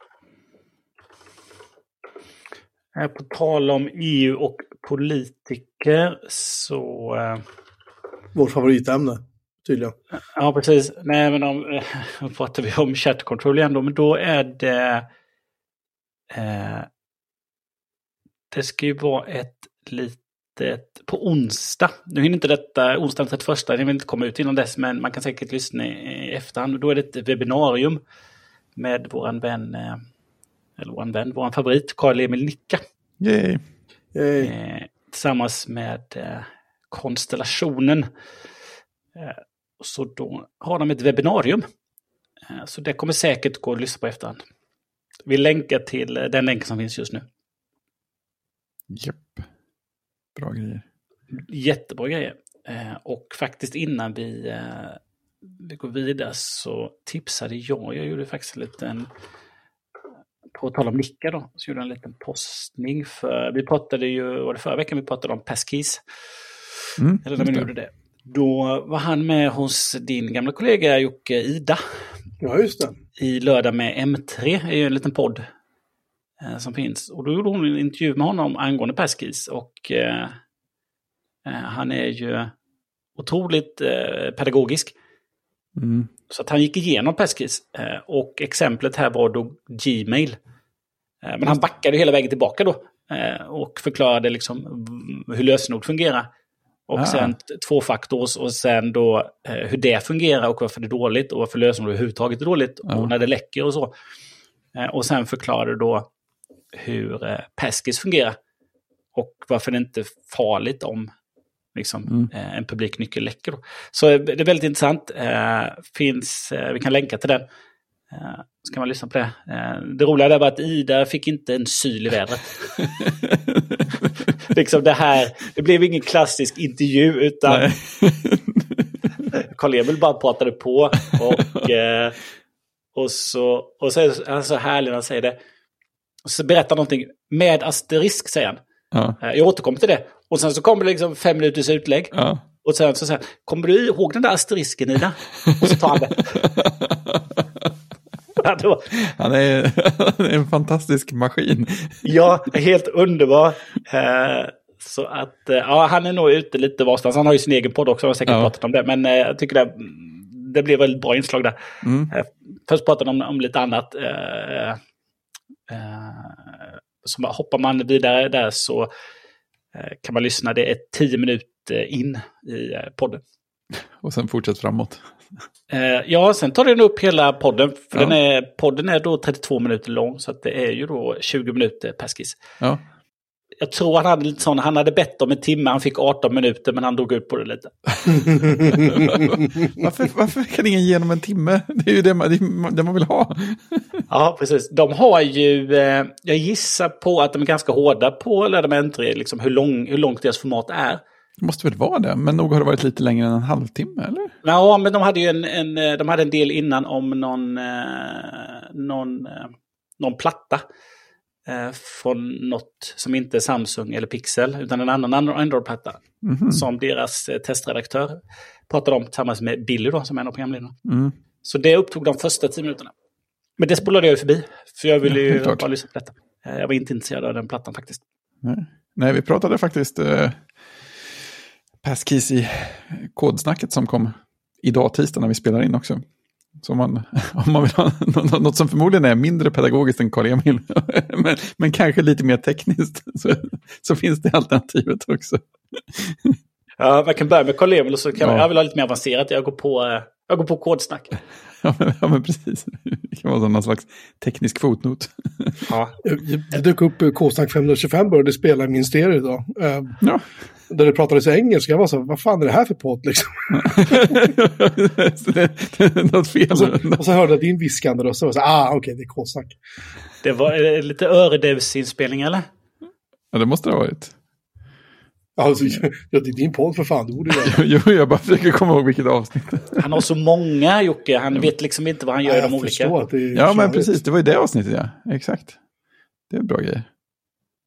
På tal om EU och politiker så... Eh, Vårt favoritämne, tydligen. Ja, precis. Nej, men om, pratar vi om chat control igen då, men då är det... Eh, det ska ju vara ett litet... På onsdag, nu hinner inte detta, onsdag den 31, det vill inte komma ut innan dess, men man kan säkert lyssna i efterhand. Då är det ett webbinarium med våran vän eh, eller vår vän, vår favorit, Karl-Emil Nicka. Yay. Yay. Eh, tillsammans med eh, Konstellationen. Eh, så då har de ett webbinarium. Eh, så det kommer säkert gå att lyssna på efterhand. Vi länkar till den länken som finns just nu. Japp. Bra grejer. Jättebra grejer. Eh, och faktiskt innan vi, eh, vi går vidare så tipsade jag, jag gjorde faktiskt en liten på tal om Nicka då, så gjorde jag en liten postning. För, vi pratade ju, var det förra veckan vi pratade om Passkeys? Mm, Eller när vi gjorde det. Då var han med hos din gamla kollega Jocke Ida. Ja, just det. I Lördag med M3, är ju en liten podd eh, som finns. Och då gjorde hon en intervju med honom angående Passkeys. Och eh, eh, han är ju otroligt eh, pedagogisk. Mm. Så att han gick igenom Passkeys. Eh, och exemplet här var då Gmail. Eh, men han backade hela vägen tillbaka då. Eh, och förklarade liksom hur lösenord fungerar. Och ah. sen tvåfaktors och sen då hur det fungerar och varför det är dåligt och varför lösenord överhuvudtaget är dåligt ah. och när det läcker och så. Och sen förklarade då hur Passkeys fungerar. Och varför det inte är farligt om liksom, mm. Eh, en publik nyckel läcker. Då. Så det är väldigt intressant. Eh, finns, eh, vi kan länka till den. Eh, Så kan man lyssna på det. Eh, Det roliga där var att Ida fick inte en syl i vädret. liksom det här, det blev ingen klassisk intervju utan. Karl-Emil bara pratade på. Och, eh, och, så, och så är han så härlig när han säger det. Och så berättar någonting med asterisk, säger han. Ja, Eh, Jag återkommer till det. Och sen så kommer det liksom fem minuters utlägg. ja. Och sen så säger han, kommer du ihåg den där asterisken Ida? Och så tar han det. Han är, han är en fantastisk maskin. ja, helt underbar. Eh, Så att, eh, ja, han är nog ute lite varstans. Han har ju sin egen podd också, jag har säkert Ja. pratat om det. Men jag tycker det, det blir väldigt bra inslag där. Mm. Först pratade de om, om lite annat. Så hoppar man vidare där så eh, kan man lyssna. Det är tio minuter in i eh, podden. Och sen fortsätt framåt. Eh, ja, sen tar den upp hela podden. För Ja. den är, podden är då 32 minuter lång, så det är ju då 20 minuter per skiss. Ja. Jag tror han hade lite sån, han hade bett om en timme, han fick 18 minuter, men han drog ut på det lite. Varför, varför kan ingen ge honom en timme? Det är ju det man, det man vill ha. Ja, precis. De har ju, eh, jag gissar på att de är ganska hårda på Ledamentry, liksom hur, lång, hur långt deras format är. Det måste väl vara det, men nog har det varit lite längre än en halvtimme, eller? Ja, men de hade ju en, en, eh, de hade en del innan om någon, eh, någon, eh, någon platta. Eh, från något som inte är Samsung eller Pixel, utan en annan Andro- Android-platta. Mhm. Som deras eh, testredaktör pratade om tillsammans med Billy då, som är en av programledarna. Mm. Så det upptog de första tio minuterna. Men det spolade jag ju förbi, för jag ville ju bara lyssna på detta. Eh, Jag var inte intresserad av den plattan faktiskt. Nej. Nej, vi pratade faktiskt eh, passkeys i kodsnacket som kom idag tisdag när vi spelar in också. Så om man, om man vill ha nå- något som förmodligen är mindre pedagogiskt än Karl-Emil, men, men kanske lite mer tekniskt, så, så finns det alternativet också. Ja, man kan börja med Carl Emil och så kan Ja. jag vill ha lite mer avancerat. Jag går på, eh, jag går på kodsnack. Ja, men, ja, men precis. Det kan vara som någon slags teknisk fotnot. Ja. Det dök upp K-snack 525 började spela i min stereo idag. Eh, Ja. Där det pratades engelska. Jag var så, vad fan är det här för podd liksom? Det, det något fel. Och så, och så hörde jag din viskande röst och så, ah okej det är K-snack. Det var lite Öredevs-inspelning eller? Ja, det måste det ha varit. Alltså, ja, det är din podd för fan, det borde du göra. Jo, jag bara försöker komma ihåg vilket avsnitt. Han har så många Jocke, han vet liksom inte vad han gör i jag de olika. att det är Ja, men precis. Det var ju det avsnittet, ja. Exakt. Det är bra grejer.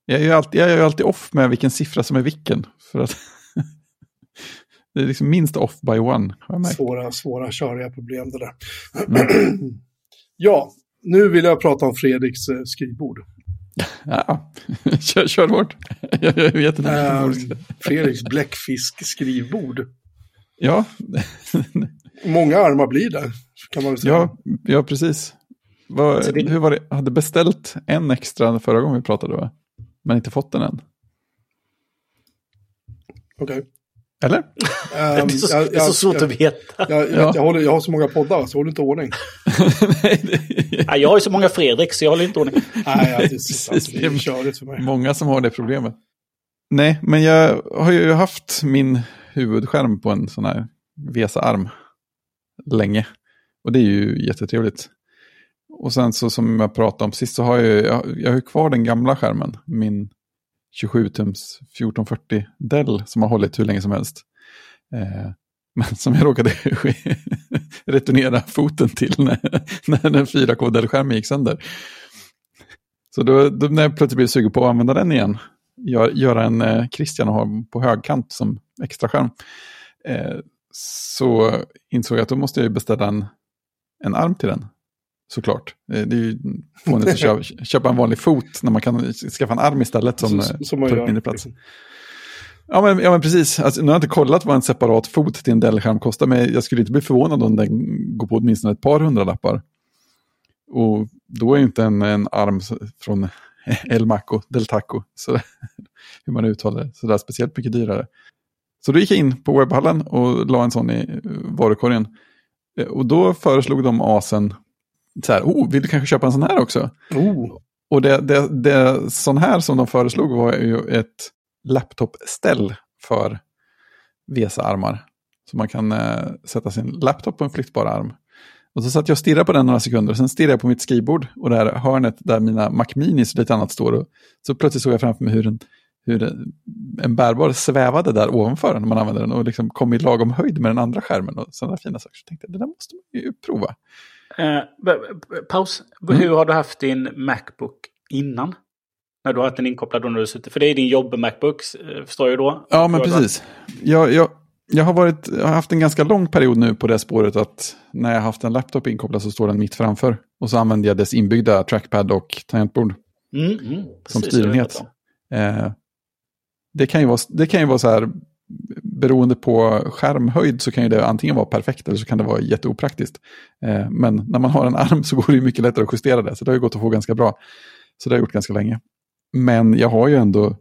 Jag är ju alltid, jag är ju alltid off med vilken siffra som är vilken. För att det är liksom minst off by one. Har jag märkt. Svåra, svåra, köriga problem det där. Mm. ja, nu vill jag prata om Fredriks eh, skrivbord. Ja, kör, kör hårt. Jag är jättenyfiken. Eh, Fredriks bläckfisk-skrivbord. Ja, Många armar blir det, kan man väl säga. ja, ja, precis. Vad, Alltså, det- Hur var det? Jag hade beställt en extra förra gången vi pratade, va? Men inte fått den än. Okej. Eller? Det är så, Ehm, jag- det är så jag- svårt jag- att veta. Jag, jag, Ja. jag, håller, jag har så många poddar, så jag håller inte ordning. Nej, det Ja, jag har ju så många Fredrik så jag håller inte ordning. Nej, jag, det, Precis, alltså, det är är- körigt för mig. Många som har det problemet. Nej, men jag har ju haft min huvudskärm på en sån här VESA-arm länge. Och det är ju jättetrevligt. Och sen så som jag pratade om sist så har jag, ju- jag, jag har kvar den gamla skärmen. Min 27-tums 1440 Dell som har hållit hur länge som helst. Eh, men som jag råkade returnera foten till när, när den 4K Dell-skärmen gick sönder. Så då, då när jag plötsligt blev sugen på att använda den igen, gör, göra en eh, Christian och ha på högkant som extra skärm, eh, så insåg jag att då måste jag beställa en, en arm till den. Såklart. Eh, det är ju fånigt att köpa, köpa en vanlig fot när man kan skaffa en arm istället som, Så- eh, som tar upp mindre plats. Ja men, ja men precis, alltså, nu har jag inte kollat vad en separat fot till en Dell-skärm kostar, men jag skulle inte bli förvånad om den går på åtminstone ett par hundra lappar. Och då är ju inte en, en arm från El Maco, Del Taco, så, hur man uttalar det, sådär speciellt mycket dyrare. Så då gick jag in på webbhallen och la en sån i eh, varukorgen. Och då föreslog de asen, så här, oh, vill du kanske köpa en sån här också? Oh, Och det, det, det sån här som de föreslog var ju ett laptopställ för VESA-armar. Så man kan eh, sätta sin laptop på en flyttbar arm. Och så satt jag och stirrade på den några sekunder, och sen stirrade jag på mitt skrivbord och det här hörnet där mina Mac Minis och lite annat står. Och så plötsligt såg jag framför mig hur en, hur en, bärbar svävade där ovanför när man använde den och liksom kom i lagom höjd med den andra skärmen och sådana fina saker. Så jag tänkte, det där måste man ju prova. Eh, paus. Mm. Hur har du haft din Macbook innan? När du har haft den inkopplad och när du suttit. För det är din jobb-Macbook, eh, förstår jag då? Ja, men precis. Jag, jag, jag, har varit, jag har haft en ganska lång period nu på det spåret att när jag har haft en laptop inkopplad så står den mitt framför. Och så använder jag dess inbyggda trackpad och tangentbord. Mm, mm, som styrenhet. Eh, det, kan ju vara, det kan ju vara så här, beroende på skärmhöjd så kan ju det antingen vara perfekt eller så kan det vara jätteopraktiskt. Eh, men när man har en arm så går det mycket lättare att justera det, så det har ju gått att få ganska bra. Så det har jag gjort ganska länge. Men jag har ju ändå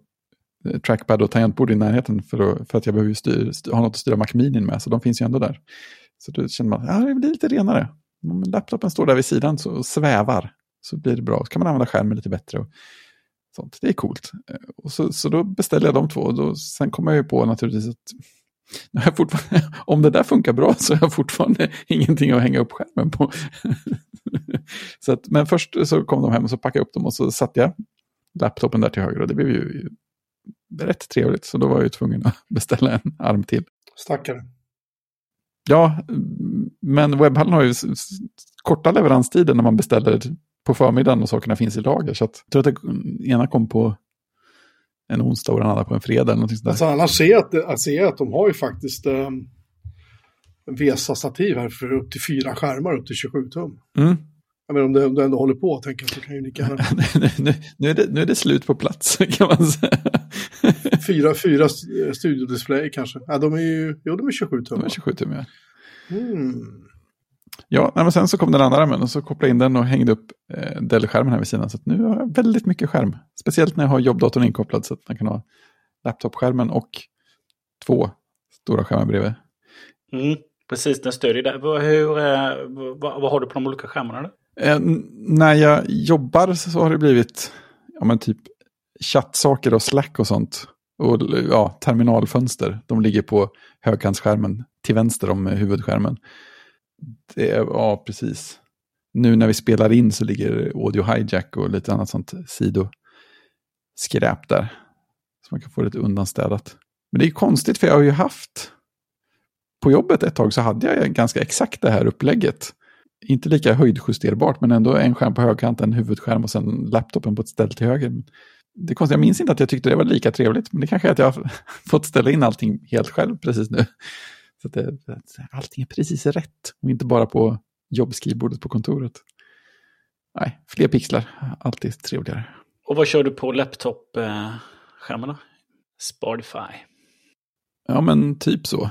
eh, trackpad och tangentbord i närheten för, att, för att jag behöver styr, styr, ha något att styra Mac Mini med, så de finns ju ändå där. Så då känner man att ja, det blir lite renare. Om laptopen står där vid sidan så, och svävar så blir det bra. Så kan man använda skärmen lite bättre. Och sånt. Det är coolt. Eh, och så, så då beställer jag de två. Och då, sen kommer jag ju på naturligtvis att om det där funkar bra så har jag fortfarande ingenting att hänga upp skärmen på. så att, men först så kom de hem och så packade jag upp dem och så satte jag laptopen där till höger och det blev ju rätt trevligt. Så då var jag ju tvungen att beställa en arm till. Stackare. Ja, men webbhallen har ju korta leveranstider när man beställer på förmiddagen och sakerna finns i lager. Så att, jag tror att det ena kom på en onsdag och den andra på en fredag. Eller sånt alltså annars ser jag att, att, se att de har ju faktiskt eh, VESA-stativ här för upp till fyra skärmar upp till 27 tum. Mm. Jag menar om, det, om du ändå håller på, tänker jag, så kan ju lika gärna... nu, nu, är det, nu är det slut på plats, kan man säga. fyra, fyra studiodisplay kanske. Ja, de är ju, jo, de är 27 tum. De är 27 tum, ja. Mm. Ja, men sen så kom den andra armen och så kopplade jag in den och hängde upp eh, Dell-skärmen här vid sidan. Så nu har jag väldigt mycket skärm. Speciellt när jag har jobbdatorn inkopplad så att man kan ha laptopskärmen och två stora skärmar bredvid. Mm, precis, den stödjer det. Hur, eh, vad, vad, har du på de olika skärmarna? Eh, när jag jobbar så har det blivit ja, men typ chattsaker och slack och sånt. Och ja, terminalfönster. De ligger på högkantsskärmen till vänster om huvudskärmen. Det ja, precis. Nu när vi spelar in så ligger Audio Hijack och lite annat sånt sidoskräp där. Så man kan få lite undanstädat. Men det är konstigt för jag har ju haft på jobbet ett tag så hade jag ganska exakt det här upplägget. Inte lika höjdjusterbart men ändå en skärm på högkanten, en huvudskärm och sen laptopen på ett ställ till höger. Det är konstigt, jag minns inte att jag tyckte det var lika trevligt, men det kanske är att jag har fått ställa in allting helt själv precis nu. Så att, det, allting är precis rätt och inte bara på jobbskrivbordet på kontoret. Nej, fler pixlar, alltid trevligare. Och vad kör du på laptop-skärmarna? Spotify? Ja, men typ så.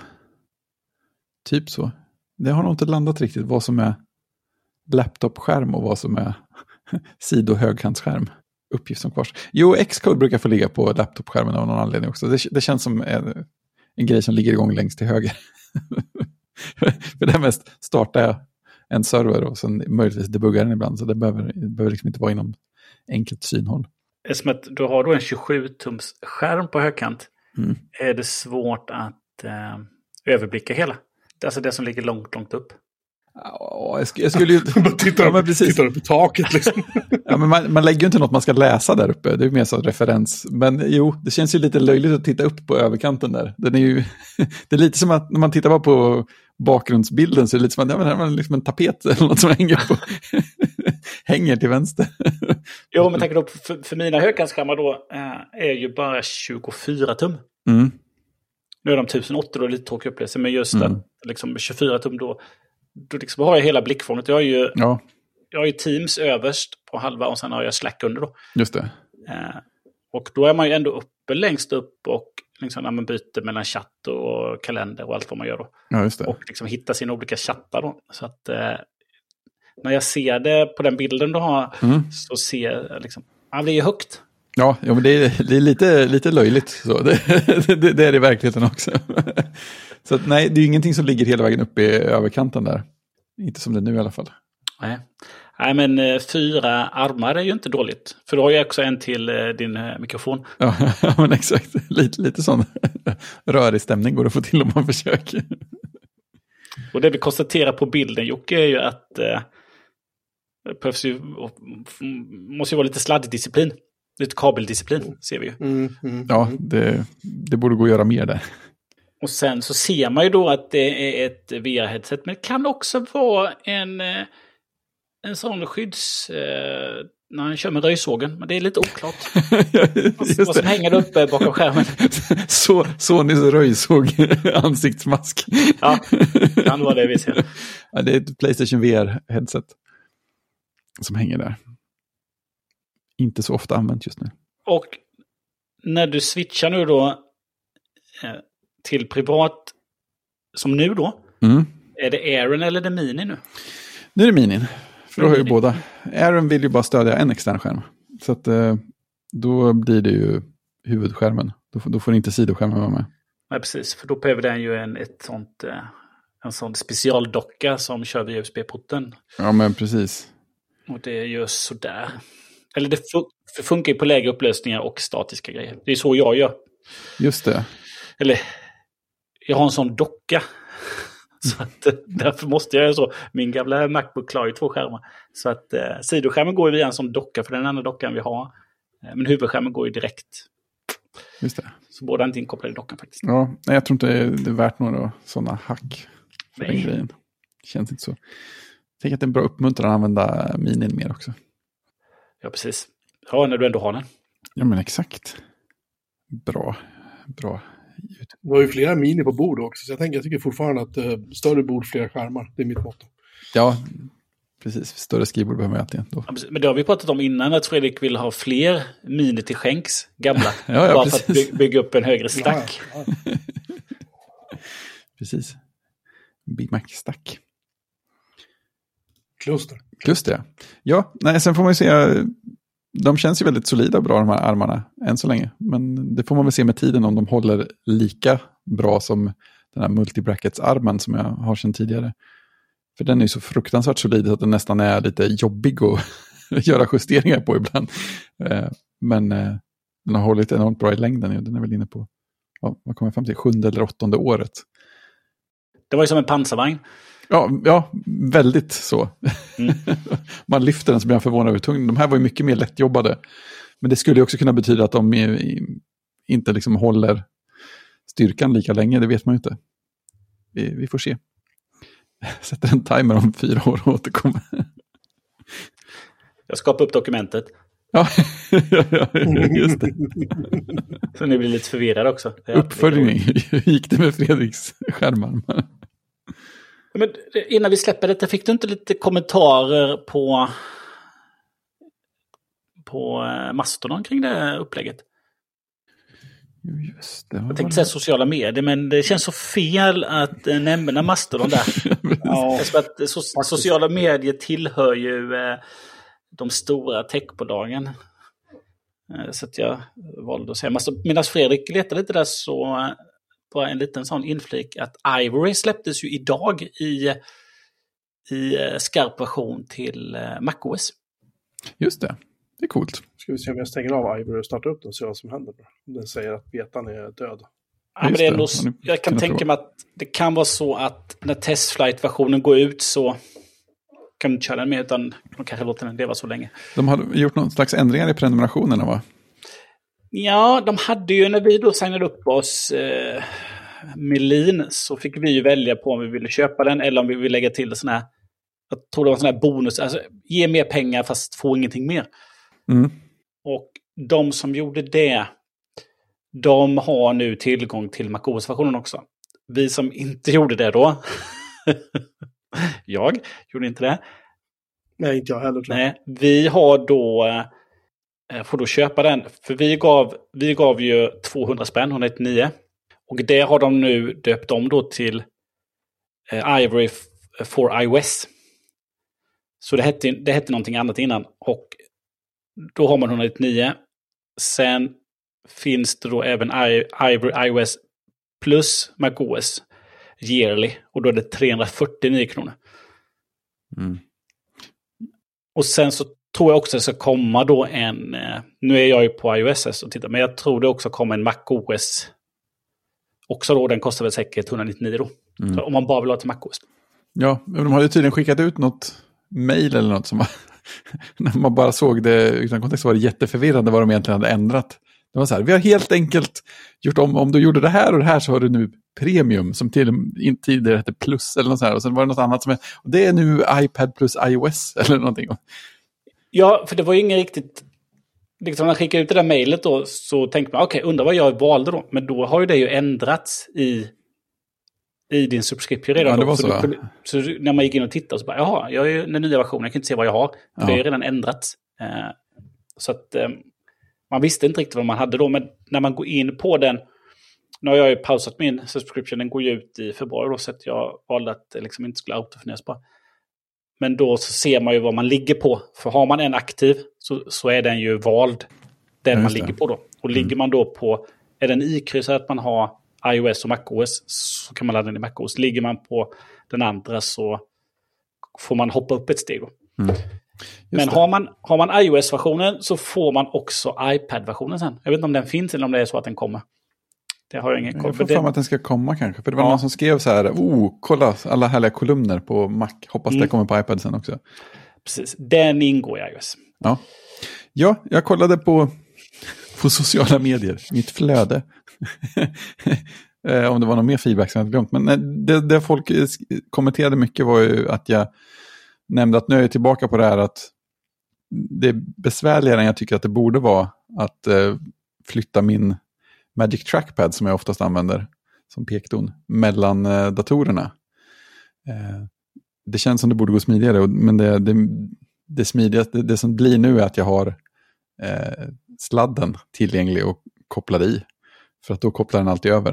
Typ så. Det har nog inte landat riktigt vad som är laptop-skärm och vad som är sido högkantsskärm. Uppgift som kvars. Jo, Xcode brukar få ligga på laptop-skärmen av någon anledning också. Det, det känns som en, grej som ligger igång längst till höger. För det är mest startar jag en server och sen möjligtvis debuggar den ibland. Så det behöver, det behöver liksom inte vara inom enkelt synhåll. Eftersom att du har då en 27-tums skärm på högkant mm. är det svårt att eh, överblicka hela. Alltså det som ligger långt, långt upp. Ja, jag, jag skulle ju... tittar, ja, upp, tittar upp i taket liksom. ja, men man, man lägger ju inte något man ska läsa där uppe, det är mer som referens. Men jo, det känns ju lite löjligt att titta upp på överkanten där. Den är ju, det är lite som att när man tittar bara på bakgrundsbilden så är det lite som att ja, men här är liksom en tapet eller något som hänger, på, hänger till vänster. jo, men tänker då, för, för mina högkantsskärmar då äh, är ju bara 24 tum. Mm. Nu är de 1080 och lite tråkig upplevelse, men just mm. att liksom 24 tum då då liksom har jag hela blickfånget. Jag har ju, ja. jag har ju Teams överst på halva och sen har jag Slack under. Då. Just det. Eh, och då är man ju ändå uppe längst upp och liksom när man byter mellan chatt och kalender och allt vad man gör. Då. Ja, just det. Och liksom hitta sina olika chattar. Då. Så att eh, när jag ser det på den bilden du har mm. så ser jag liksom, ja, det är högt. Ja, ja men det är, det är lite, lite löjligt. Så. Det, det, det är det i verkligheten också. Så att, nej, det är ingenting som ligger hela vägen upp i överkanten där. Inte som det är nu i alla fall. Nej, nej men eh, fyra armar är ju inte dåligt. För du har ju också en till eh, din eh, mikrofon. Ja, men exakt. Lite, lite sån rörig stämning går det att få till om man försöker. Och det vi konstaterar på bilden Jocke är ju att eh, det behövs ju, måste ju vara lite sladddisciplin. Lite kabeldisciplin ser vi ju. Mm, mm, Ja, mm. det, det borde gå att göra mer där. Och sen så ser man ju då att det är ett VR-headset. Men det kan också vara en, eh, en sån skydds... Eh, när han kör med röjsågen. Men det är lite oklart. Vad som det. hänger uppe bakom skärmen. Så, Sonys röjsåg ansiktsmask. Ja, kan vara det vi ser. Ja, det är ett Playstation VR-headset som hänger där. Inte så ofta använt just nu. Och när du switchar nu då eh, till privat, som nu då, Mm. är det Aaron eller det Mini nu? Nu är det minin. För då har ju båda. Aaron vill ju bara stödja en extern skärm. Så att eh, då blir det ju huvudskärmen. Då, får- då får inte sidoskärmen vara med. Nej, precis. För då behöver den ju en, ett sånt, eh, en sån specialdocka som kör via USB-porten. Ja, men precis. Och det är ju sådär. Eller det funkar ju på lägre upplösningar och statiska grejer. Det är så jag gör. Just det. Eller, jag har en sån docka. Så att, eh, därför måste jag göra så. Min gamla Macbook klarar ju två skärmar. Så att eh, sidoskärmen går ju via en sån docka, för den enda dockan vi har. Eh, men huvudskärmen går ju direkt. Just det. Så båda är inte inkopplade i dockan faktiskt. Ja, nej, jag tror inte det är, värt några sådana hack för Nej. den grejen. Känns inte så. Tänker att det är en bra uppmuntran att använda minin mer också. Ja, precis. Ja, när du ändå har den. Ja, men exakt. Bra. Bra. Det var ju flera mini på bord också, så jag, tänker, jag tycker fortfarande att eh, större bord, fler skärmar. Det är mitt motto. Ja, precis. Större skrivbord behöver man alltid. Då. Ja, precis. Men det har vi pratat om innan, att Fredrik vill ha fler mini till skänks, gamla. Ja, ja, bara för att precis. by- bygga upp en högre stack. Ja, ja. Precis. Big Mac-stack. Kluster. Just det. Ja, nej, sen får man ju se. De känns ju väldigt solida och bra de här armarna än så länge. Men det får man väl se med tiden om de håller lika bra som den här multibrackets-armen som jag har sedan tidigare. För den är ju så fruktansvärt solid så att den nästan är lite jobbig att göra justeringar på ibland. Eh, men eh, den har hållit enormt bra i längden. Den är väl inne på, vad kommer jag fram till, sjunde eller åttonde året. Det var ju som en pansarvagn. Ja, ja väldigt så. Mm. Man lyfter den så blir man förvånad över tung. De här var ju mycket mer lättjobbade. Men det skulle också kunna betyda att de inte liksom håller styrkan lika länge, det vet man ju inte. Vi, vi får se. Sätter en timer om fyra år och återkommer. Jag skapar upp dokumentet. Ja, just det. Så ni blir lite förvirrade också. Uppföljning. Hur gick det med Fredriks skärmar? Men innan vi släpper detta, fick du inte lite kommentarer på, på eh, Mastodon kring det upplägget? Just det. Jag tänkte säga sociala medier, men det känns så fel att eh, nämna Mastodon där. Ja, att so sociala medier tillhör ju eh, de stora techbolagen. Eh, så att jag valde att säga Mastodon. Medan Fredrik letade lite där så eh, bara en liten sån inflik att Ivory släpptes ju idag i, i eh, skarp version till eh, MacOS. Just det. Det är coolt. Ska vi se om jag stänger av Ivory och startar upp den och ser vad som händer. Om den säger att betan är död. Ja, men det är det. nog, jag kan tänka mig att det kan vara så att när testflight-versionen går ut så kan du inte köra den med utan de kanske låter den leva så länge. De har gjort någon slags ändringar i prenumerationerna va? Ja, de hade ju när vi då signade upp oss eh, med Lean så fick vi ju välja på om vi ville köpa den eller om vi vill lägga till sån här, jag tror det var en sån här bonus, alltså ge mer pengar fast få ingenting mer. Mm. Och de som gjorde det, de har nu tillgång till MacOS-versionen också. Vi som inte gjorde det då, jag gjorde inte det, Nej, inte jag heller tror jag. Nej, vi har då, eh, får då köpa den. För vi gav, vi gav ju 200 spänn, 199. Och det har de nu döpt om då till eh, Ivory for iOS. Så det hette, det hette någonting annat innan. Och då har man 199. Sen finns det då även I, Ivory iOS plus MacOS yearly. Och då är det 349 kronor. Mm. Och sen så tror jag också det ska komma då en, eh, nu är jag ju på iOS och tittar, men jag tror det också kommer en MacOS. Också då, den kostar väl säkert 199 då. Mm. Om man bara vill ha till MacOS. Ja, men de hade tydligen skickat ut något mail eller något som var, när man bara såg det utan kontext var det jätteförvirrande vad de egentligen hade ändrat. Det var så här, vi har helt enkelt gjort om, om du gjorde det här och det här så har du nu premium som till, tidigare hette plus eller något sånt här. Och sen var det något annat som är, det är nu iPad plus iOS eller någonting. Ja, för det var ju ingen riktigt... Liksom när man skickade ut det där mejlet då så tänkte man, okej, okay, undrar vad jag valde då. Men då har ju det ju ändrats i, i din subscription redan. Ja, det var så. så, Så, du, så när man gick in och tittade så bara, jaha, jag är ju den nya versionen, jag kan inte se vad jag har. För Ja. det är ju redan ändrats. Eh, så att eh, man visste inte riktigt vad man hade då. Men när man går in på den, nu har jag ju pausat min subscription, den går ju ut i februari då, så att jag valde att det liksom inte skulle autoförnyas bara. Men då så ser man ju vad man ligger på. För har man en aktiv så, så är den ju vald. Den Ja, man just det. ligger på då. Och ligger man då på, är den ikryssad att man har iOS och MacOS så kan man ladda den i MacOS. Ligger man på den andra så får man hoppa upp ett steg. Just Men det. har man, har man iOS-versionen så får man också iPad-versionen sen. Jag vet inte om den finns eller om det är så att den kommer. Det har jag ingen koll Jag på. får för mig Det, att den ska komma kanske. För det var Ja. någon som skrev så här, oh, kolla alla härliga kolumner på Mac. Hoppas det Mm. kommer på iPad sen också. precis, den ingår i iOS. Ja, ja jag kollade på, på sociala medier, mitt flöde. Eh, Om det var någon mer feedback som jag glömt. Men eh, det, det folk eh, kommenterade mycket var ju att jag nämnde att nu är jag tillbaka på det här att det är besvärligare än jag tycker att det borde vara att flytta min Magic Trackpad som jag oftast använder som pekdon mellan eh, datorerna. Eh, det känns som det borde gå smidigare, men det, det, det smidigaste, det, det som blir nu är att jag har eh, sladden tillgänglig och kopplad i. För att då kopplar den alltid över.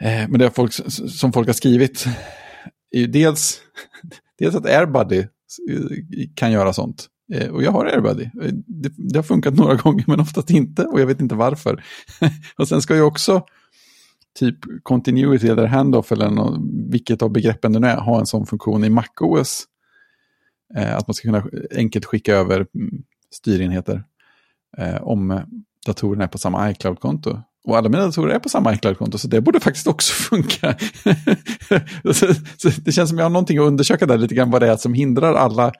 Eh, men det är folk, som folk har skrivit är ju dels, dels att AirBuddy kan göra sånt. Eh, och jag har AirBuddy. Eh, det, det har funkat några gånger men oftast inte och jag vet inte varför. och sen ska jag också typ continuity eller handoff eller något, vilket av begreppen det nu är, ha en sån funktion i MacOS. Eh, att man ska kunna enkelt skicka över mm, styrenheter eh, om datorerna är på samma iCloud-konto. Och alla mina datorer är på samma iCloud-konto, så det borde faktiskt också funka. så, så det känns som jag har någonting att undersöka där lite grann vad det är som hindrar alla,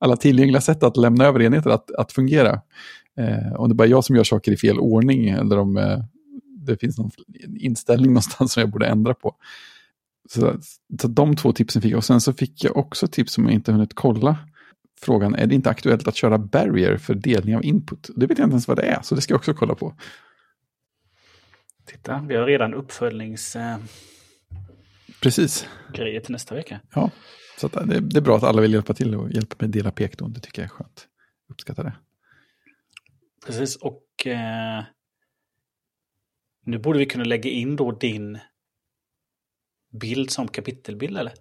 alla tillgängliga sätt att lämna över enheter att, att fungera. Eh, om det bara är jag som gör saker i fel ordning eller om eh, det finns någon inställning någonstans som jag borde ändra på. Så, så de två tipsen fick jag. Och sen så fick jag också tips som jag inte hunnit kolla. Frågan, är det inte aktuellt att köra Barrier för delning av input? Det vet jag inte ens vad det är, så det ska jag också kolla på. Titta, vi har redan uppföljnings... Eh, Precis. till nästa vecka. Ja, så att det, det är bra att alla vill hjälpa till och hjälpa mig att dela pekdon. Det tycker jag är skönt. Uppskattar det. Precis, och eh, nu borde vi kunna lägga in då din bild som kapitelbild, eller?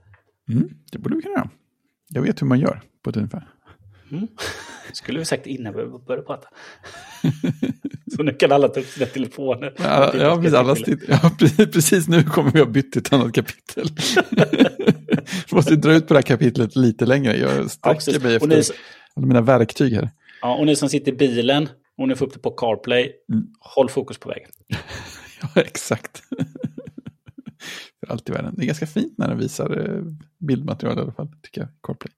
Mm, det borde vi kunna göra. Jag vet hur man gör på ett ungefär. Mm. Skulle vi sagt innan vi började prata. Så nu kan alla ta upp sina telefoner. Ja, ja, precis, alla ja, precis, nu kommer vi ha bytt till ett annat kapitel. Måste dra ut på det här kapitlet lite längre. Jag Ja, sträcker precis. mig och, ni, efter alla mina verktyg här. ja, och ni som sitter i bilen och ni får upp det på CarPlay, Mm. håll fokus på vägen. Ja, exakt. För allt i världen. Det är ganska fint när den visar eh, bildmaterial i alla fall, tycker jag. CarPlay.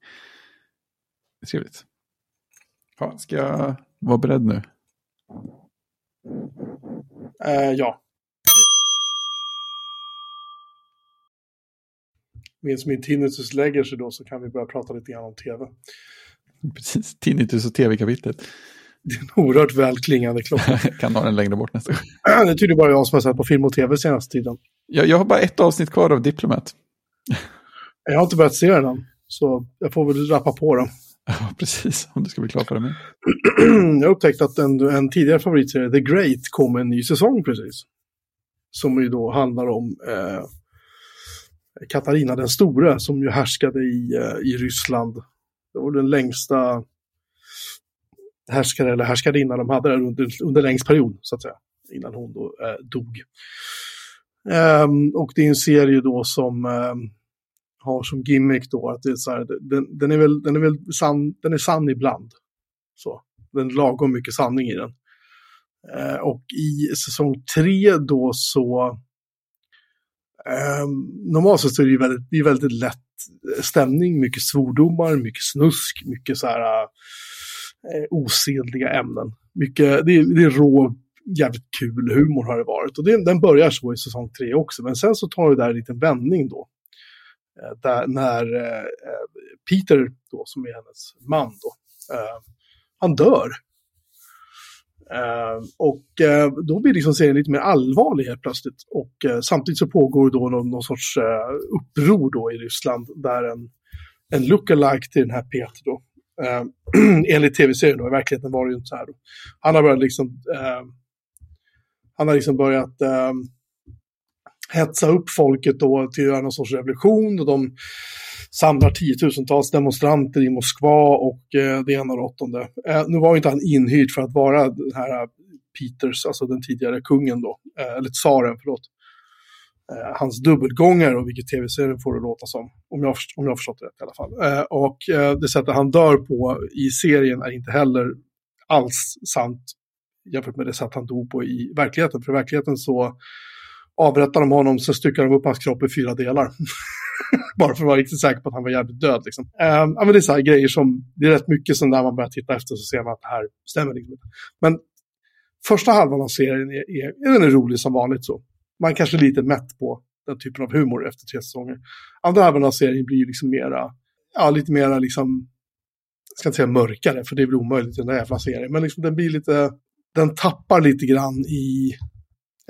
Det är trevligt. Ja, ska jag vara beredd nu? Eh, ja. Medan min tinnitus lägger sig då så kan vi börja prata lite grann om tv. Precis, tinnitus och tv-kapitlet. Det är en oerhört väl klingande klocka. Jag kan ha den längre bort nästa gång. det är tydligen bara jag som har sett på film och tv senaste tiden. Jag, jag har bara ett avsnitt kvar av Diplomat. Jag har inte börjat se den än, så jag får väl rappa på den. Ja, precis. Om du ska bli klar för det med. jag upptäckte att en, en tidigare favoritserie, The Great, kom en ny säsong precis. Som ju då handlar om eh, Katarina den store som ju härskade i, eh, i Ryssland. Det var den längsta härskare eller härskarinna de hade under, under längst period, så att säga. Innan hon då eh, dog. Ehm, och det är en serie då som ehm, har som gimmick då att det är så här, den, den är väl, den är väl sann, den är sann ibland. Så. Den är lagom mycket sanning i den. Eh, och i säsong tre då så eh, normalt sett så är det ju väldigt, det är väldigt lätt stämning, mycket svordomar, mycket snusk, mycket så här eh, osedliga ämnen. Mycket, det, är, det är rå, jävligt kul humor har det varit. Och det, den börjar så i säsong tre också, men sen så tar det där en liten vändning då. Eh, där, när eh, eh, Peter, då, som är hennes man, då, han dör. Och då blir liksom serien lite mer allvarlig helt plötsligt. Och samtidigt så pågår då någon, någon sorts uppror då i Ryssland där en, en lookalike till den här Peter då, enligt tv-serien då, i verkligheten var det ju inte så här då. Han har börjat liksom, han har liksom börjat hetsa upp folket då till att göra någon sorts revolution och de samlar tiotusentals demonstranter i Moskva och eh, det ena och det åttonde. Eh, nu var inte han inhyrd för att vara den här eh, Peters, alltså den tidigare kungen då, eh, eller tsaren, förlåt. Eh, hans dubbelgångare och vilket tv-serien får det låta som, om jag, om jag har förstått det rätt i alla fall. Eh, och eh, det sättet han dör på i serien är inte heller alls sant jämfört med det sätt han dog på i verkligheten. För i verkligheten så avrättar de honom, så styckar de upp hans kropp i fyra delar. Bara för att vara riktigt säker på att han var jävligt död. Liksom. Eh, men det är så här grejer som, det är rätt mycket som när man börjar titta efter så ser man att det här stämmer liksom inte. Men första halvan av serien är, är, är, den är rolig som vanligt så. Man kanske är lite mätt på den typen av humor efter tre säsonger. Andra halvan av serien blir liksom mera, ja lite mera liksom, jag ska inte säga mörkare, för det är väl omöjligt i den där jävla serien, men liksom den blir lite, den tappar lite grann i,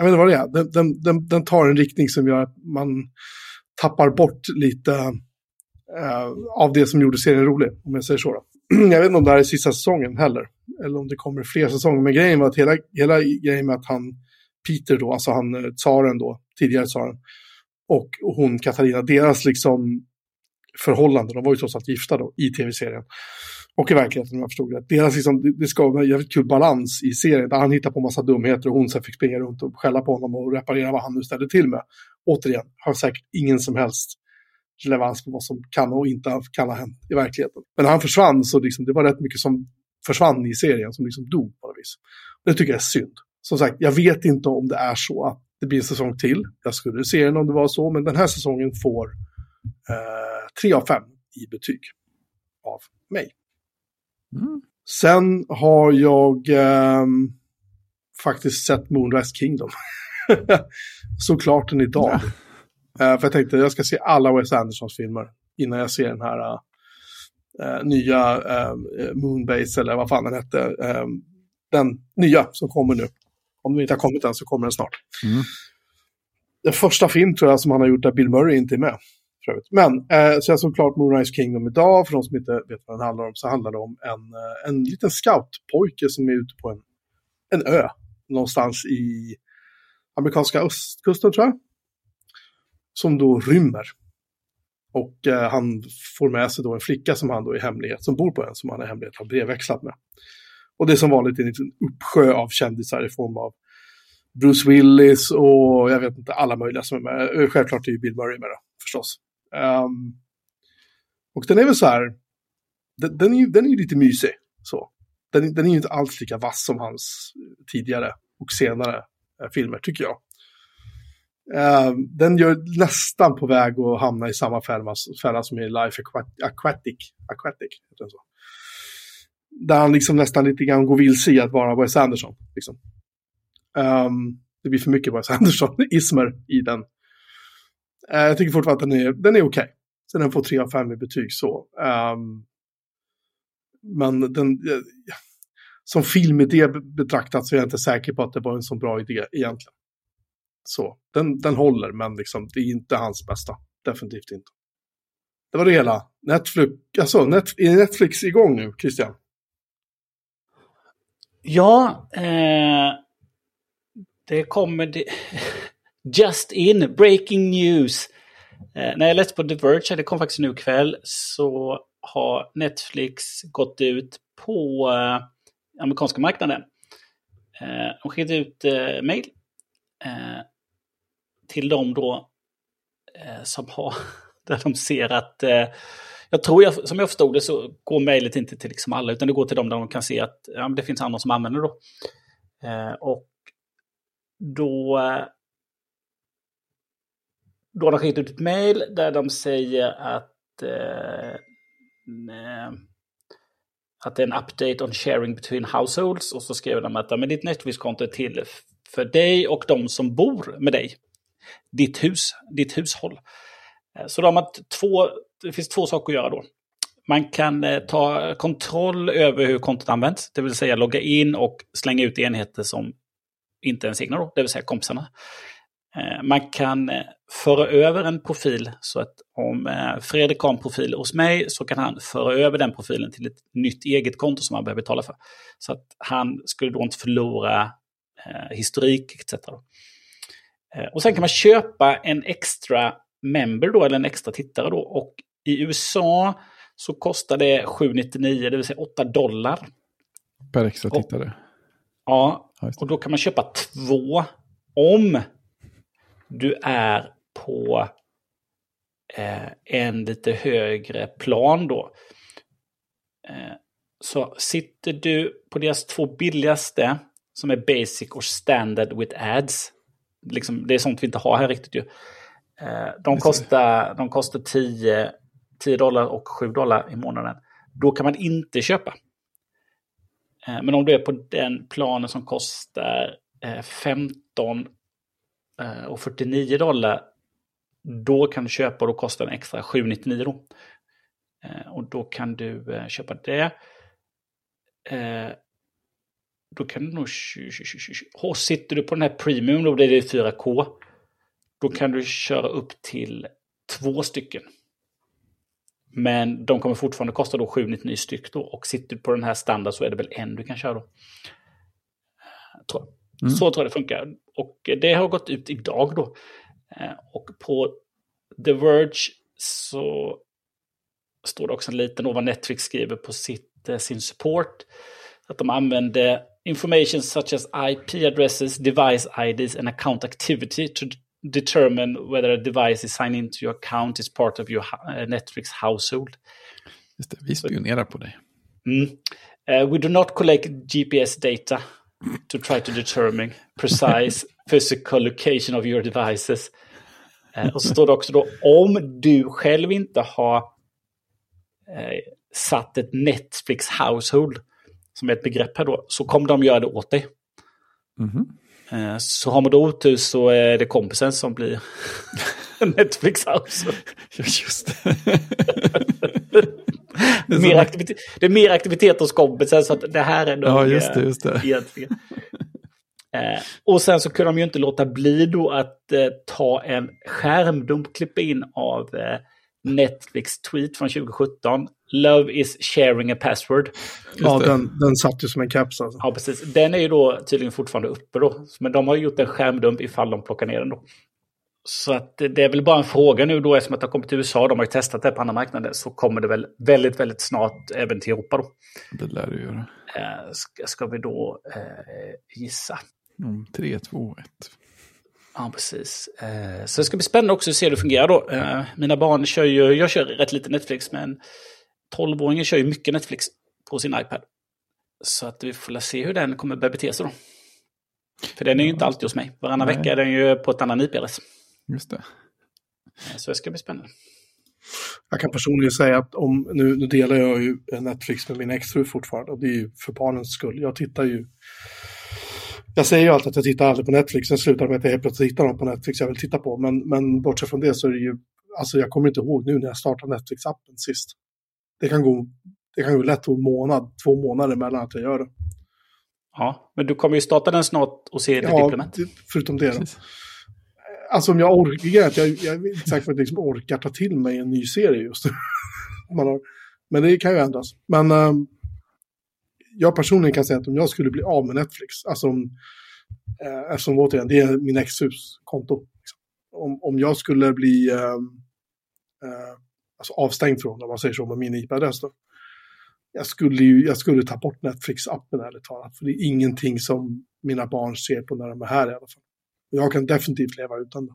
jag vet inte vad det är, den, den, den, den tar en riktning som gör att man tappar bort lite eh, av det som gjorde serien rolig, om jag säger så. Då. jag vet inte om det här är sista säsongen heller, eller om det kommer fler säsonger. Men grejen var att hela, hela grejen med att han, Peter då, alltså han eh, tsaren då, tidigare tsaren, och hon Katarina, deras liksom förhållande, de var ju trots allt gifta då i tv-serien. Och i verkligheten om jag förstod det. Deras liksom, det ska vara en jävligt kul balans i serien. Där han hittar på massa dumheter och hon sen fick springa runt och skälla på honom och reparera vad han nu ställde till med. Återigen, har säkert ingen som helst relevans på vad som kan och inte kan ha hänt i verkligheten. Men när han försvann så liksom, det var rätt mycket som försvann i serien som liksom dog på något vis. Det tycker jag är synd. Som sagt, jag vet inte om det är så att det blir en säsong till. Jag skulle se den om det var så, men den här säsongen får eh, 3 av 5 i betyg av mig. Mm. Sen har jag eh, faktiskt sett Moonrise Kingdom. Såklart den idag. Ja. Uh, för jag tänkte jag ska se alla Wes Andersons filmer innan jag ser den här uh, nya uh, Moonbase eller vad fan den hette. den nya som kommer nu. Om den inte har kommit än så kommer den snart. Mm. Den första film tror jag som han har gjort där Bill Murray inte är med. Men, eh, så jag Moonrise Kingdom idag. För de som inte vet vad den handlar om så handlar det om en, eh, en liten scoutpojke som är ute på en, en ö. Någonstans i amerikanska östkusten tror jag. Som då rymmer. Och eh, han får med sig då en flicka som han då i hemlighet, som bor på en, som han i hemlighet har brevväxlat med. Och det är som vanligt en liten uppsjö av kändisar i form av Bruce Willis och jag vet inte, alla möjliga som är med. Eh, självklart är ju Bill Murray med då, förstås. Um, och den är väl så här, den, den, är ju, den är ju lite mysig. Så. Den, den är ju inte alls lika vass som hans tidigare och senare eh, filmer, tycker jag. Uh, den gör nästan på väg att hamna i samma fälla, fälla som i Life Aquatic. Aquatic heter så. Där han liksom nästan lite grann går vilse i att vara Wes Anderson. Liksom. Um, det blir för mycket Wes Anderson-ismer i den Uh, Eh, jag tycker fortfarande att den är, den är okej. Okay. Så den får 3 av 5 i betyg så. Um, men den, uh, som filmidé betraktat så är jag inte säker på att det var en så bra idé egentligen. Så, den, den håller, men liksom, det är inte hans bästa. Definitivt inte. Det var det hela. Netflix, alltså, Netflix, är Netflix igång nu, Christian? Ja, eh, det kommer... Det... Just in, breaking news. Eh, när jag läste på The Verge, det kom faktiskt nu ikväll, så har Netflix gått ut på eh, amerikanska marknaden. Eh, de skickade ut eh, mail eh, till dem då eh, som har, där de ser att eh, jag tror, jag, som jag förstod det, så går mejlet inte till liksom alla, utan det går till dem där de kan se att ja, det finns andra som använder det. Då. Eh, och då eh, då har de skickat ut ett mejl där de säger att, eh, eh, att det är en update on sharing between households. Och så skriver de att men ditt Netflix-konto är till för dig och de som bor med dig. Ditt hus, ditt hushåll. Eh, så då har man två, det finns två saker att göra då. Man kan eh, ta kontroll över hur kontot används, det vill säga logga in och slänga ut enheter som inte är ens egna, då, det vill säga kompisarna. Eh, Man kan eh, föra över en profil så att om eh, Fredrik har en profil hos mig så kan han föra över den profilen till ett nytt eget konto som han behöver betala för. Så att han skulle då inte förlora historik etc. Och sen kan man köpa en extra member då, eller en extra tittare då. Och i USA så kostar det 799, det vill säga 8 dollar. Per extra Och- tittare. Ja, Ja, och då kan man köpa två om du är på eh, en lite högre plan då. Eh, så sitter du på deras två billigaste, som är basic och standard with ads. Liksom, det är sånt vi inte har här riktigt ju. Eh, de, kostar, de kostar 10, 10 dollar och 7 dollar i månaden. Då kan man inte köpa. Eh, Men om du är på den planen som kostar eh, 15 eh, Eh, och 49 dollar, då kan du köpa och då kostar den extra 799 då. Eh, och då kan du eh, köpa det. Då kan du nog... Och sitter du på den här premium, då blir det 4K. Då kan du köra upp till två stycken. Men de kommer fortfarande kosta då 799 styck då. Och sitter du på den här standard så är det väl en du kan köra då. Tror jag. Mm. Så tror jag det funkar. Och det har gått ut idag då. Eh, Och på The Verge så står det också en liten då vad Netflix skriver på sitt, eh, sin support. Att de använder information such as IP addresses, device IDs and account activity to determine whether a device is signed into your account is part of your eh, Netflix household. Just det, vi spionerar på dig. Mm. Uh, we do not collect GPS data to try to determine precise physical location of your devices. Eh, och så står det också då om du själv inte har eh, satt ett Netflix household, som är ett begrepp här då, så kommer de göra det åt dig. Mhm. Eh, så har man då otur så är det kompisen som blir Netflix household. Just det. Det är Mer aktivitet, det är mer aktivitet hos kompisen så att det här är nog... Ja, just det, just det. egentligen. Eh, och sen så kunde de ju inte låta bli då att eh, ta en skärmdump, klippa in av eh, Netflix tweet från 2017. Love is sharing a password. Ja, det. den, den satt ju som en caps alltså. Ja, precis. Den är ju då tydligen fortfarande uppe då. Men de har gjort en skärmdump ifall de plockar ner den då. Så att det är väl bara en fråga nu då eftersom att det har kommit till USA, de har ju testat det på andra marknader, så kommer det väl väldigt, väldigt snart även till Europa då. Det lär du göra. Eh, ska, ska vi då eh, gissa? Om 3, 2, 1. Ja, precis. Eh, så det ska bli spännande också att se hur det fungerar då. Eh, mina barn kör ju, jag kör rätt lite Netflix, men 12-åringen kör ju mycket Netflix på sin iPad. Så att vi får se hur den kommer börja bete sig då. För den är ju inte alltid hos mig. Varannan Nej. vecka är den ju på ett annat IP-adress. Just det. Eh, Så det ska bli spännande. Jag kan personligen säga att om, nu, nu delar jag ju Netflix med min exfru fortfarande och det är ju för barnens skull. Jag tittar ju, jag säger ju alltid att jag tittar aldrig på Netflix, sen slutar med att jag helt plötsligt hittar något på Netflix jag vill titta på. Men, men bortsett från det så är det ju, alltså jag kommer inte ihåg nu när jag startade Netflix-appen sist. Det kan gå, det kan gå lätt en månad, två månader mellan att jag gör det. Ja, men du kommer ju starta den snart och se Ja, Diplomat. det- förutom det då. Precis. Alltså om jag orkar, jag, jag, är inte säker på att jag liksom orkar ta till mig en ny serie just nu. Har, men det kan ju ändras. Men ehm, jag personligen kan säga att om jag skulle bli av med Netflix, alltså om, eh, eftersom återigen, det är min exhus konto. Liksom. Om, om jag skulle bli ehm, eh, alltså avstängd från, om man säger så, med min IP-adress då. Jag skulle ju, jag skulle ta bort Netflix-appen ärligt talat, för det är ingenting som mina barn ser på när de är här i alla fall. Jag kan definitivt leva utan det,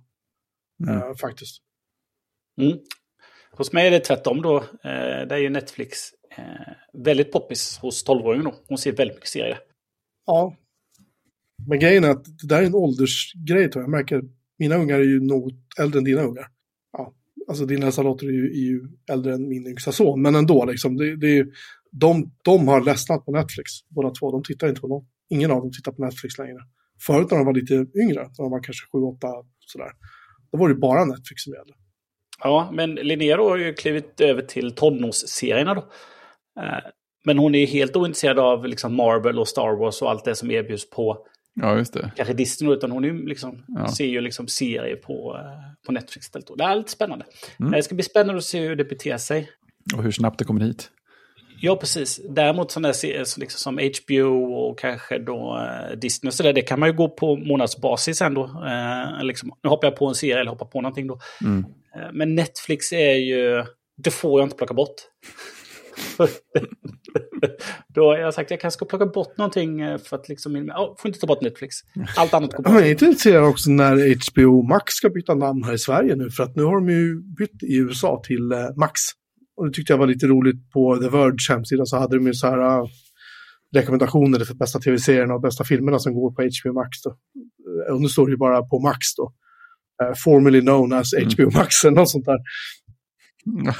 Mm. eh, faktiskt. Mm. Hos mig är det tvärtom då. Eh, där är ju Netflix eh, väldigt poppis hos 12-åringen då. Hon ser väldigt mycket serier. Ja. Men grejen är att det där är en åldersgrej tror jag. Jag märker Mina ungar är ju något äldre än dina ungar. Ja, alltså din äldsta dotter är ju, är ju äldre än min yngsta son, men ändå liksom. Det, det är, de, de har ledsnat på Netflix, båda två. De tittar inte på något. Ingen av dem tittar på Netflix längre. Förut när de var lite yngre, när de var kanske sju, åtta, sådär. Då var det bara Netflix som gällde. Ja, men Linnea då har ju klivit över till tonårsserierna då. Eh, Men hon är helt ointresserad av liksom Marvel och Star Wars och allt det som erbjuds på Ja, just det. kanske Disney, utan hon är ju liksom, Ja. ser ju liksom serier på, eh, på Netflix istället. Det är lite spännande. Mm. Eh, Det ska bli spännande att se hur det beter sig. Och hur snabbt det kommer hit. Ja, precis. Däremot sådana serier så liksom som HBO och kanske då eh, Disney och sådär, det kan man ju gå på månadsbasis ändå. Eh, liksom, nu hoppar jag på en serie eller hoppar på någonting då. Mm. Eh, men Netflix är ju, det får jag inte plocka bort. då har jag sagt jag kanske ska plocka bort någonting eh, för att liksom, oh, får inte ta bort Netflix. Allt annat går Jag bort. är inte intresserad också när HBO Max ska byta namn här i Sverige nu, för att nu har de ju bytt i USA till Max. Och det tyckte jag var lite roligt på The Verge hemsida så hade de ju så här eh, rekommendationer för bästa tv-serierna och bästa filmerna som går på HBO Max. Då. Och nu står det ju bara på Max då. Eh, formerly known as Mm. HBO Max eller något sånt där. Ja.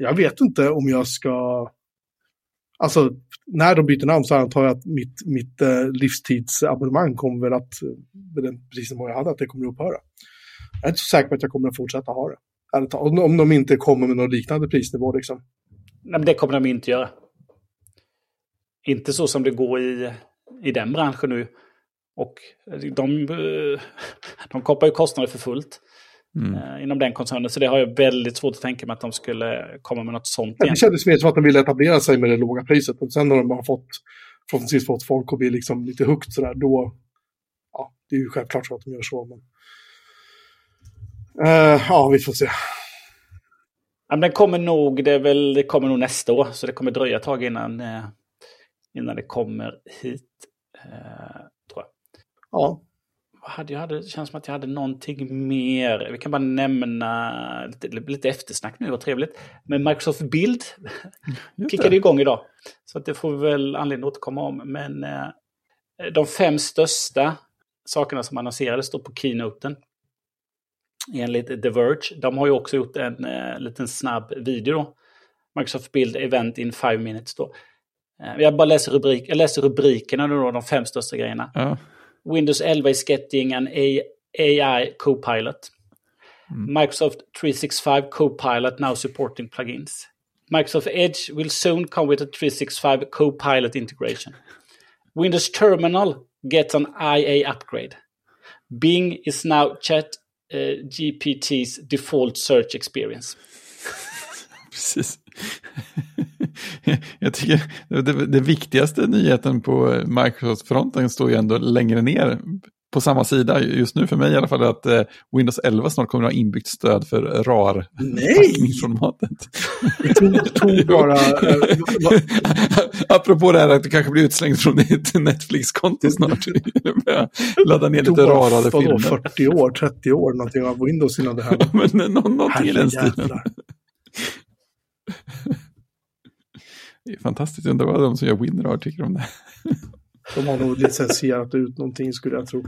Jag vet inte om jag ska... Alltså, när de byter namn så antar jag att mitt, mitt eh, livstidsabonnemang kommer väl att, med den prisnivå jag hade, att det kommer att upphöra. Jag är inte så säker på att jag kommer att fortsätta ha det. Om, de inte kommer med någon liknande prisnivå liksom. Nej, men det kommer de inte göra. Inte så som det går i, i den branschen nu. Och de, eh, de koppar ju kostnader för fullt Mm. eh, inom den koncernen. Så det har jag väldigt svårt att tänka mig att de skulle komma med något sånt Ja, det kändes mer som att de ville etablera sig med det låga priset. Och sen när de har fått, förhoppningsvis fått folk att bli liksom lite hooked sådär, då, ja, det är ju självklart så att de gör så. Men... Eh, ja, vi får se. Ja, men den kommer nog, det, väl, det kommer nog nästa år. Så det kommer dröja ett tag innan, eh, innan det kommer hit. Eh, tror jag. Ja, Vad hade jag det känns som att jag hade någonting mer. Vi kan bara nämna lite, lite eftersnack nu, vad trevligt. Men Microsoft Bild kickade igång idag. Så att det får vi väl anledning att återkomma om. Men de fem största sakerna som annonserades står på keynoten. Enligt The Verge. De har ju också gjort en eh, liten snabb video då. Microsoft Build Event in five minutes då. Eh, jag bara läser, rubrik, jag läser rubrikerna då, de fem största grejerna. Ja. Windows 11 is getting an AI Copilot. Microsoft 365 Copilot now supporting plugins. Microsoft Edge will soon come with a 365 Copilot integration. Windows Terminal gets an IA upgrade. Bing is now Chat eh, GPT's default search experience. Precis. Jag tycker det, det, det viktigaste nyheten på Microsoft-fronten står ju ändå längre ner på samma sida just nu för mig i alla fall att eh, Windows 11 snart kommer att ha inbyggt stöd för RAR. Packningsformatet. tog, tog bara... eh, Apropå det här att du kanske blir utslängd från ditt Netflix-konto snart. Ladda ner lite rarare filmer. 40 år, 30 år någonting av Windows innan det här. Men nå- någonting i den stilen. Det är fantastiskt. Undrar vad de som gör WinRAR tycker om det. De har nog licensierat ut någonting skulle jag tro.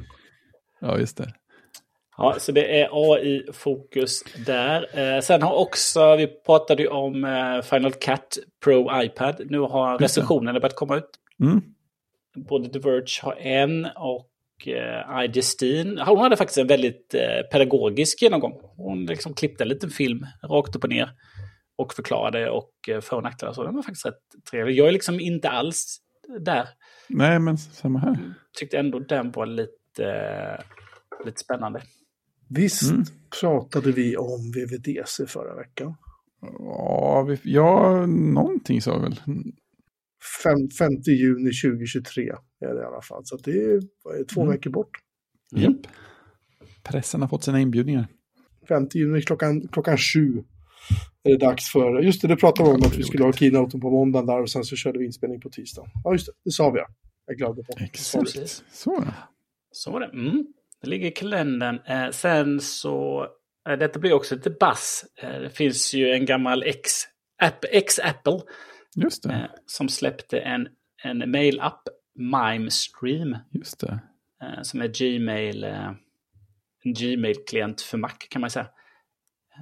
Ja, just det. Ja, så det är AI-fokus där. Eh, sen har också, vi pratade ju om eh, Final Cut Pro iPad. Nu har recensionerna börjat komma ut. Mm. Både The Verge har en och eh, Steen. Hon hade faktiskt en väldigt eh, pedagogisk genomgång. Hon liksom klippte en liten film rakt upp och ner. Och förklarade och eh, för och nackdelar. Så den var faktiskt rätt trevlig. Jag är liksom inte alls där. Nej, men samma här. Tyckte ändå den var lite, lite spännande. Visst Mm. pratade vi om VVDC förra veckan. Ja, vi, ja, någonting sa vi väl. Fem, 5 juni 2023 är det i alla fall. Så det är, två Mm. veckor bort. Japp. Pressen har fått sina inbjudningar. 5 juni klockan, klockan sju är det dags för, just det, det pratade vi om att vi skulle ha keynoten på måndagen där och sen så körde vi inspelning på tisdagen. Ja, just det, det sa vi ja. Jag glömde bort. Exakt. Så. ja. Så var det. Mm. Det ligger i kalendern. Eh, sen så, eh, detta blir också lite bass. Eh, det finns ju en gammal X, app, X-Apple Just det. eh, som släppte en, en mail-app, MimeStream, Just det. eh, som är Gmail. Eh, en Gmail-klient för Mac kan man säga.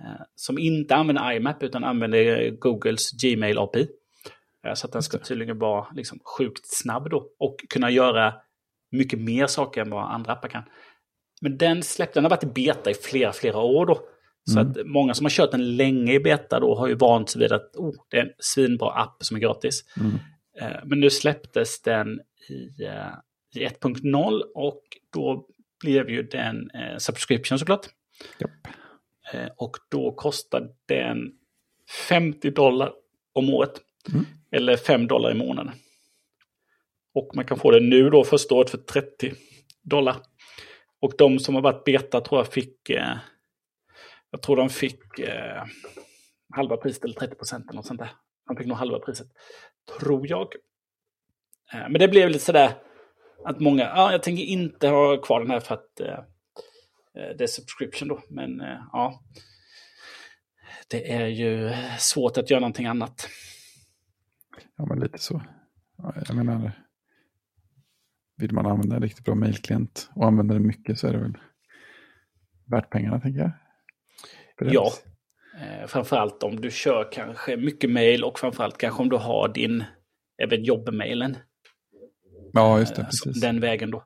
Eh, som inte använder IMAP utan använder Googles Gmail API. Eh, så att den ska tydligen vara liksom sjukt snabb då och kunna göra mycket mer saker än vad andra appar kan. Men den släppte, den har varit i beta i flera, flera år då. Så Mm. att många som har kört den länge i beta då har ju vant sig vid att oh, det är en svinbra app som är gratis. Mm. Eh, Men nu släpptes den i, i 1.0 och då blev ju den eh, subscription såklart. Japp. Eh, Och då kostar den 50 dollar om året. Mm. Eller 5 dollar i månaden. Och man kan få det nu då första året för 30 dollar. Och de som har varit beta tror jag fick... Eh, jag tror de fick eh, halva priset eller 30 procent eller något sånt där. De fick nog halva priset. Tror jag. Eh, men det blev lite sådär att många, ja jag tänker inte ha kvar den här för att eh, det är subscription då. Men eh, ja, det är ju svårt att göra någonting annat. Ja, men lite så. Ja, Jag menar, vill man använda en riktigt bra mailklient och använda den mycket så är det väl värt pengarna, tänker jag. Beredd. Ja. Eh, framförallt om du kör kanske mycket mail och framförallt kanske om du har din även jobbmailen. Ja, just det. Eh, Precis. Den vägen då.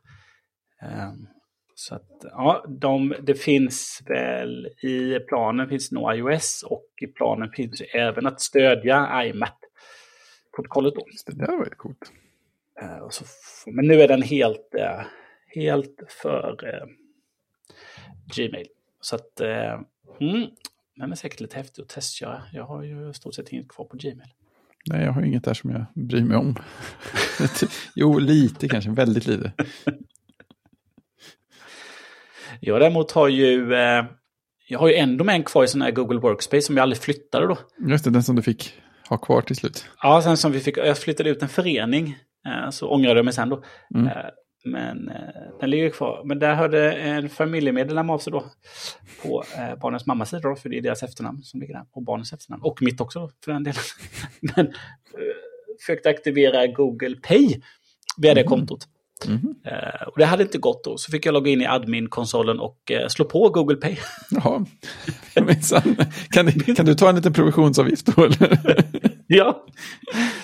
Så att, ja, de, det finns väl i planen finns nog iOS och i planen finns även att stödja. Just det där var ju coolt. Eh, så, men nu är den helt, eh, helt för eh, Gmail. Så att, eh, mm, den är säkert lite häftig att testköra. Jag har ju stort sett inget kvar på Gmail. Nej, jag har inget där som jag bryr mig om. jo, lite kanske, väldigt lite. Jag däremot har ju, eh, jag har ju en kvar i sån här Google Workspace som jag aldrig flyttade då. Just det, den som du fick ha kvar till slut. Ja, sen som vi fick, jag flyttade ut en förening, eh, så ångrade jag mig sen då. Mm. Eh, men eh, den ligger kvar. Men där hörde en familjemedlem av sig då på barnens mammas sida då, för det är deras efternamn som ligger där. Och barnens efternamn. Och mitt också för den delen. men försökte aktivera Google Pay via det kontot. Eh, och det hade inte gått då. Så fick jag logga in i admin-konsolen och eh, slå på Google Pay. Jaha, minsann. kan, du- kan du ta en liten provisionsavgift då? Eller? ja.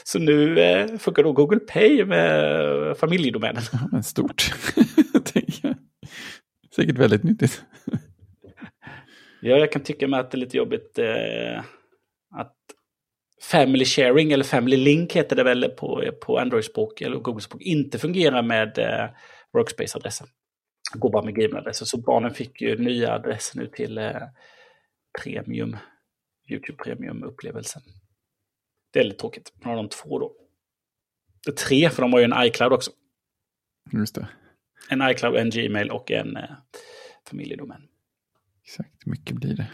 Så nu eh, funkar då Google Pay med familjedomänen. Ja, stort. Säkert väldigt nyttigt. Ja, jag kan tycka med att det är lite jobbigt eh, att Family Sharing, eller Family Link heter det väl på, på Android-språk eller Google-språk, inte fungerar med eh, Workspace-adressen. Går bara med Gmail-adresser. Så barnen fick ju nya adresser nu till eh, Premium, YouTube Premium-upplevelsen. Det är lite tråkigt. Nu har de två då. Det tre, för de har ju en iCloud också. Just det. En iCloud, en Gmail och en eh, familjedomän. Exakt, mycket blir det.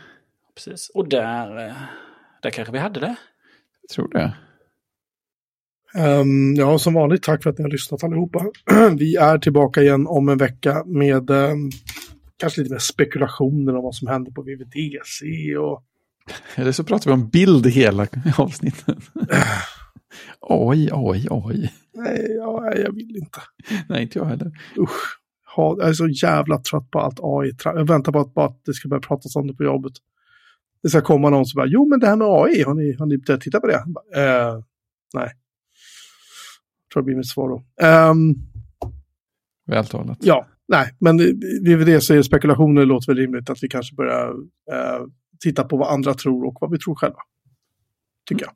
Precis. Och där, eh, där kanske vi hade det. Jag tror det. Ehm, ja, som vanligt, tack för att ni har lyssnat allihopa. Vi är tillbaka igen om en vecka med ehm, kanske lite mer spekulationer om vad som händer på VVDC och Eller så pratar vi om bild hela avsnittet. Oj, oj, oj. nej, ja, jag vill inte. Nej, inte jag heller. Usch, jag är så jävla trött på allt AI. Jag väntar på att, bara att det ska börja pratas om det på jobbet. Det ska komma någon som bara, jo men det här med AI, har ni, har ni börjat titta på det? Jag Bara, eh, nej. Tror det blir mitt svar då. Ehm, Vältalat. Ja, nej, men VVDC spekulationer låter väl rimligt att vi kanske börjar eh, titta på vad andra tror och vad vi tror själva. Tycker jag.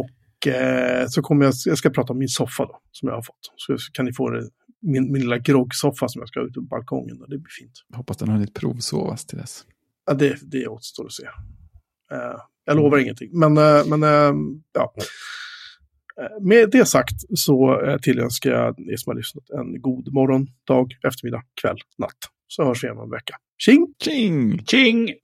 Och eh, så kommer jag, jag ska prata om min soffa då, som jag har fått. Så kan ni få det, min, min lilla groggsoffa som jag ska ha ute på balkongen. Och det blir fint. Hoppas den har hunnit provsovas till dess. Ja, det, det återstår att se. Eh, jag lovar ingenting, men, eh, men eh, ja. Eh, Med det sagt så eh, tillönskar jag er som har lyssnat en god morgon, dag, eftermiddag, kväll, natt. Så hörs vi igen om en vecka. Tjing! Tjing! Ching!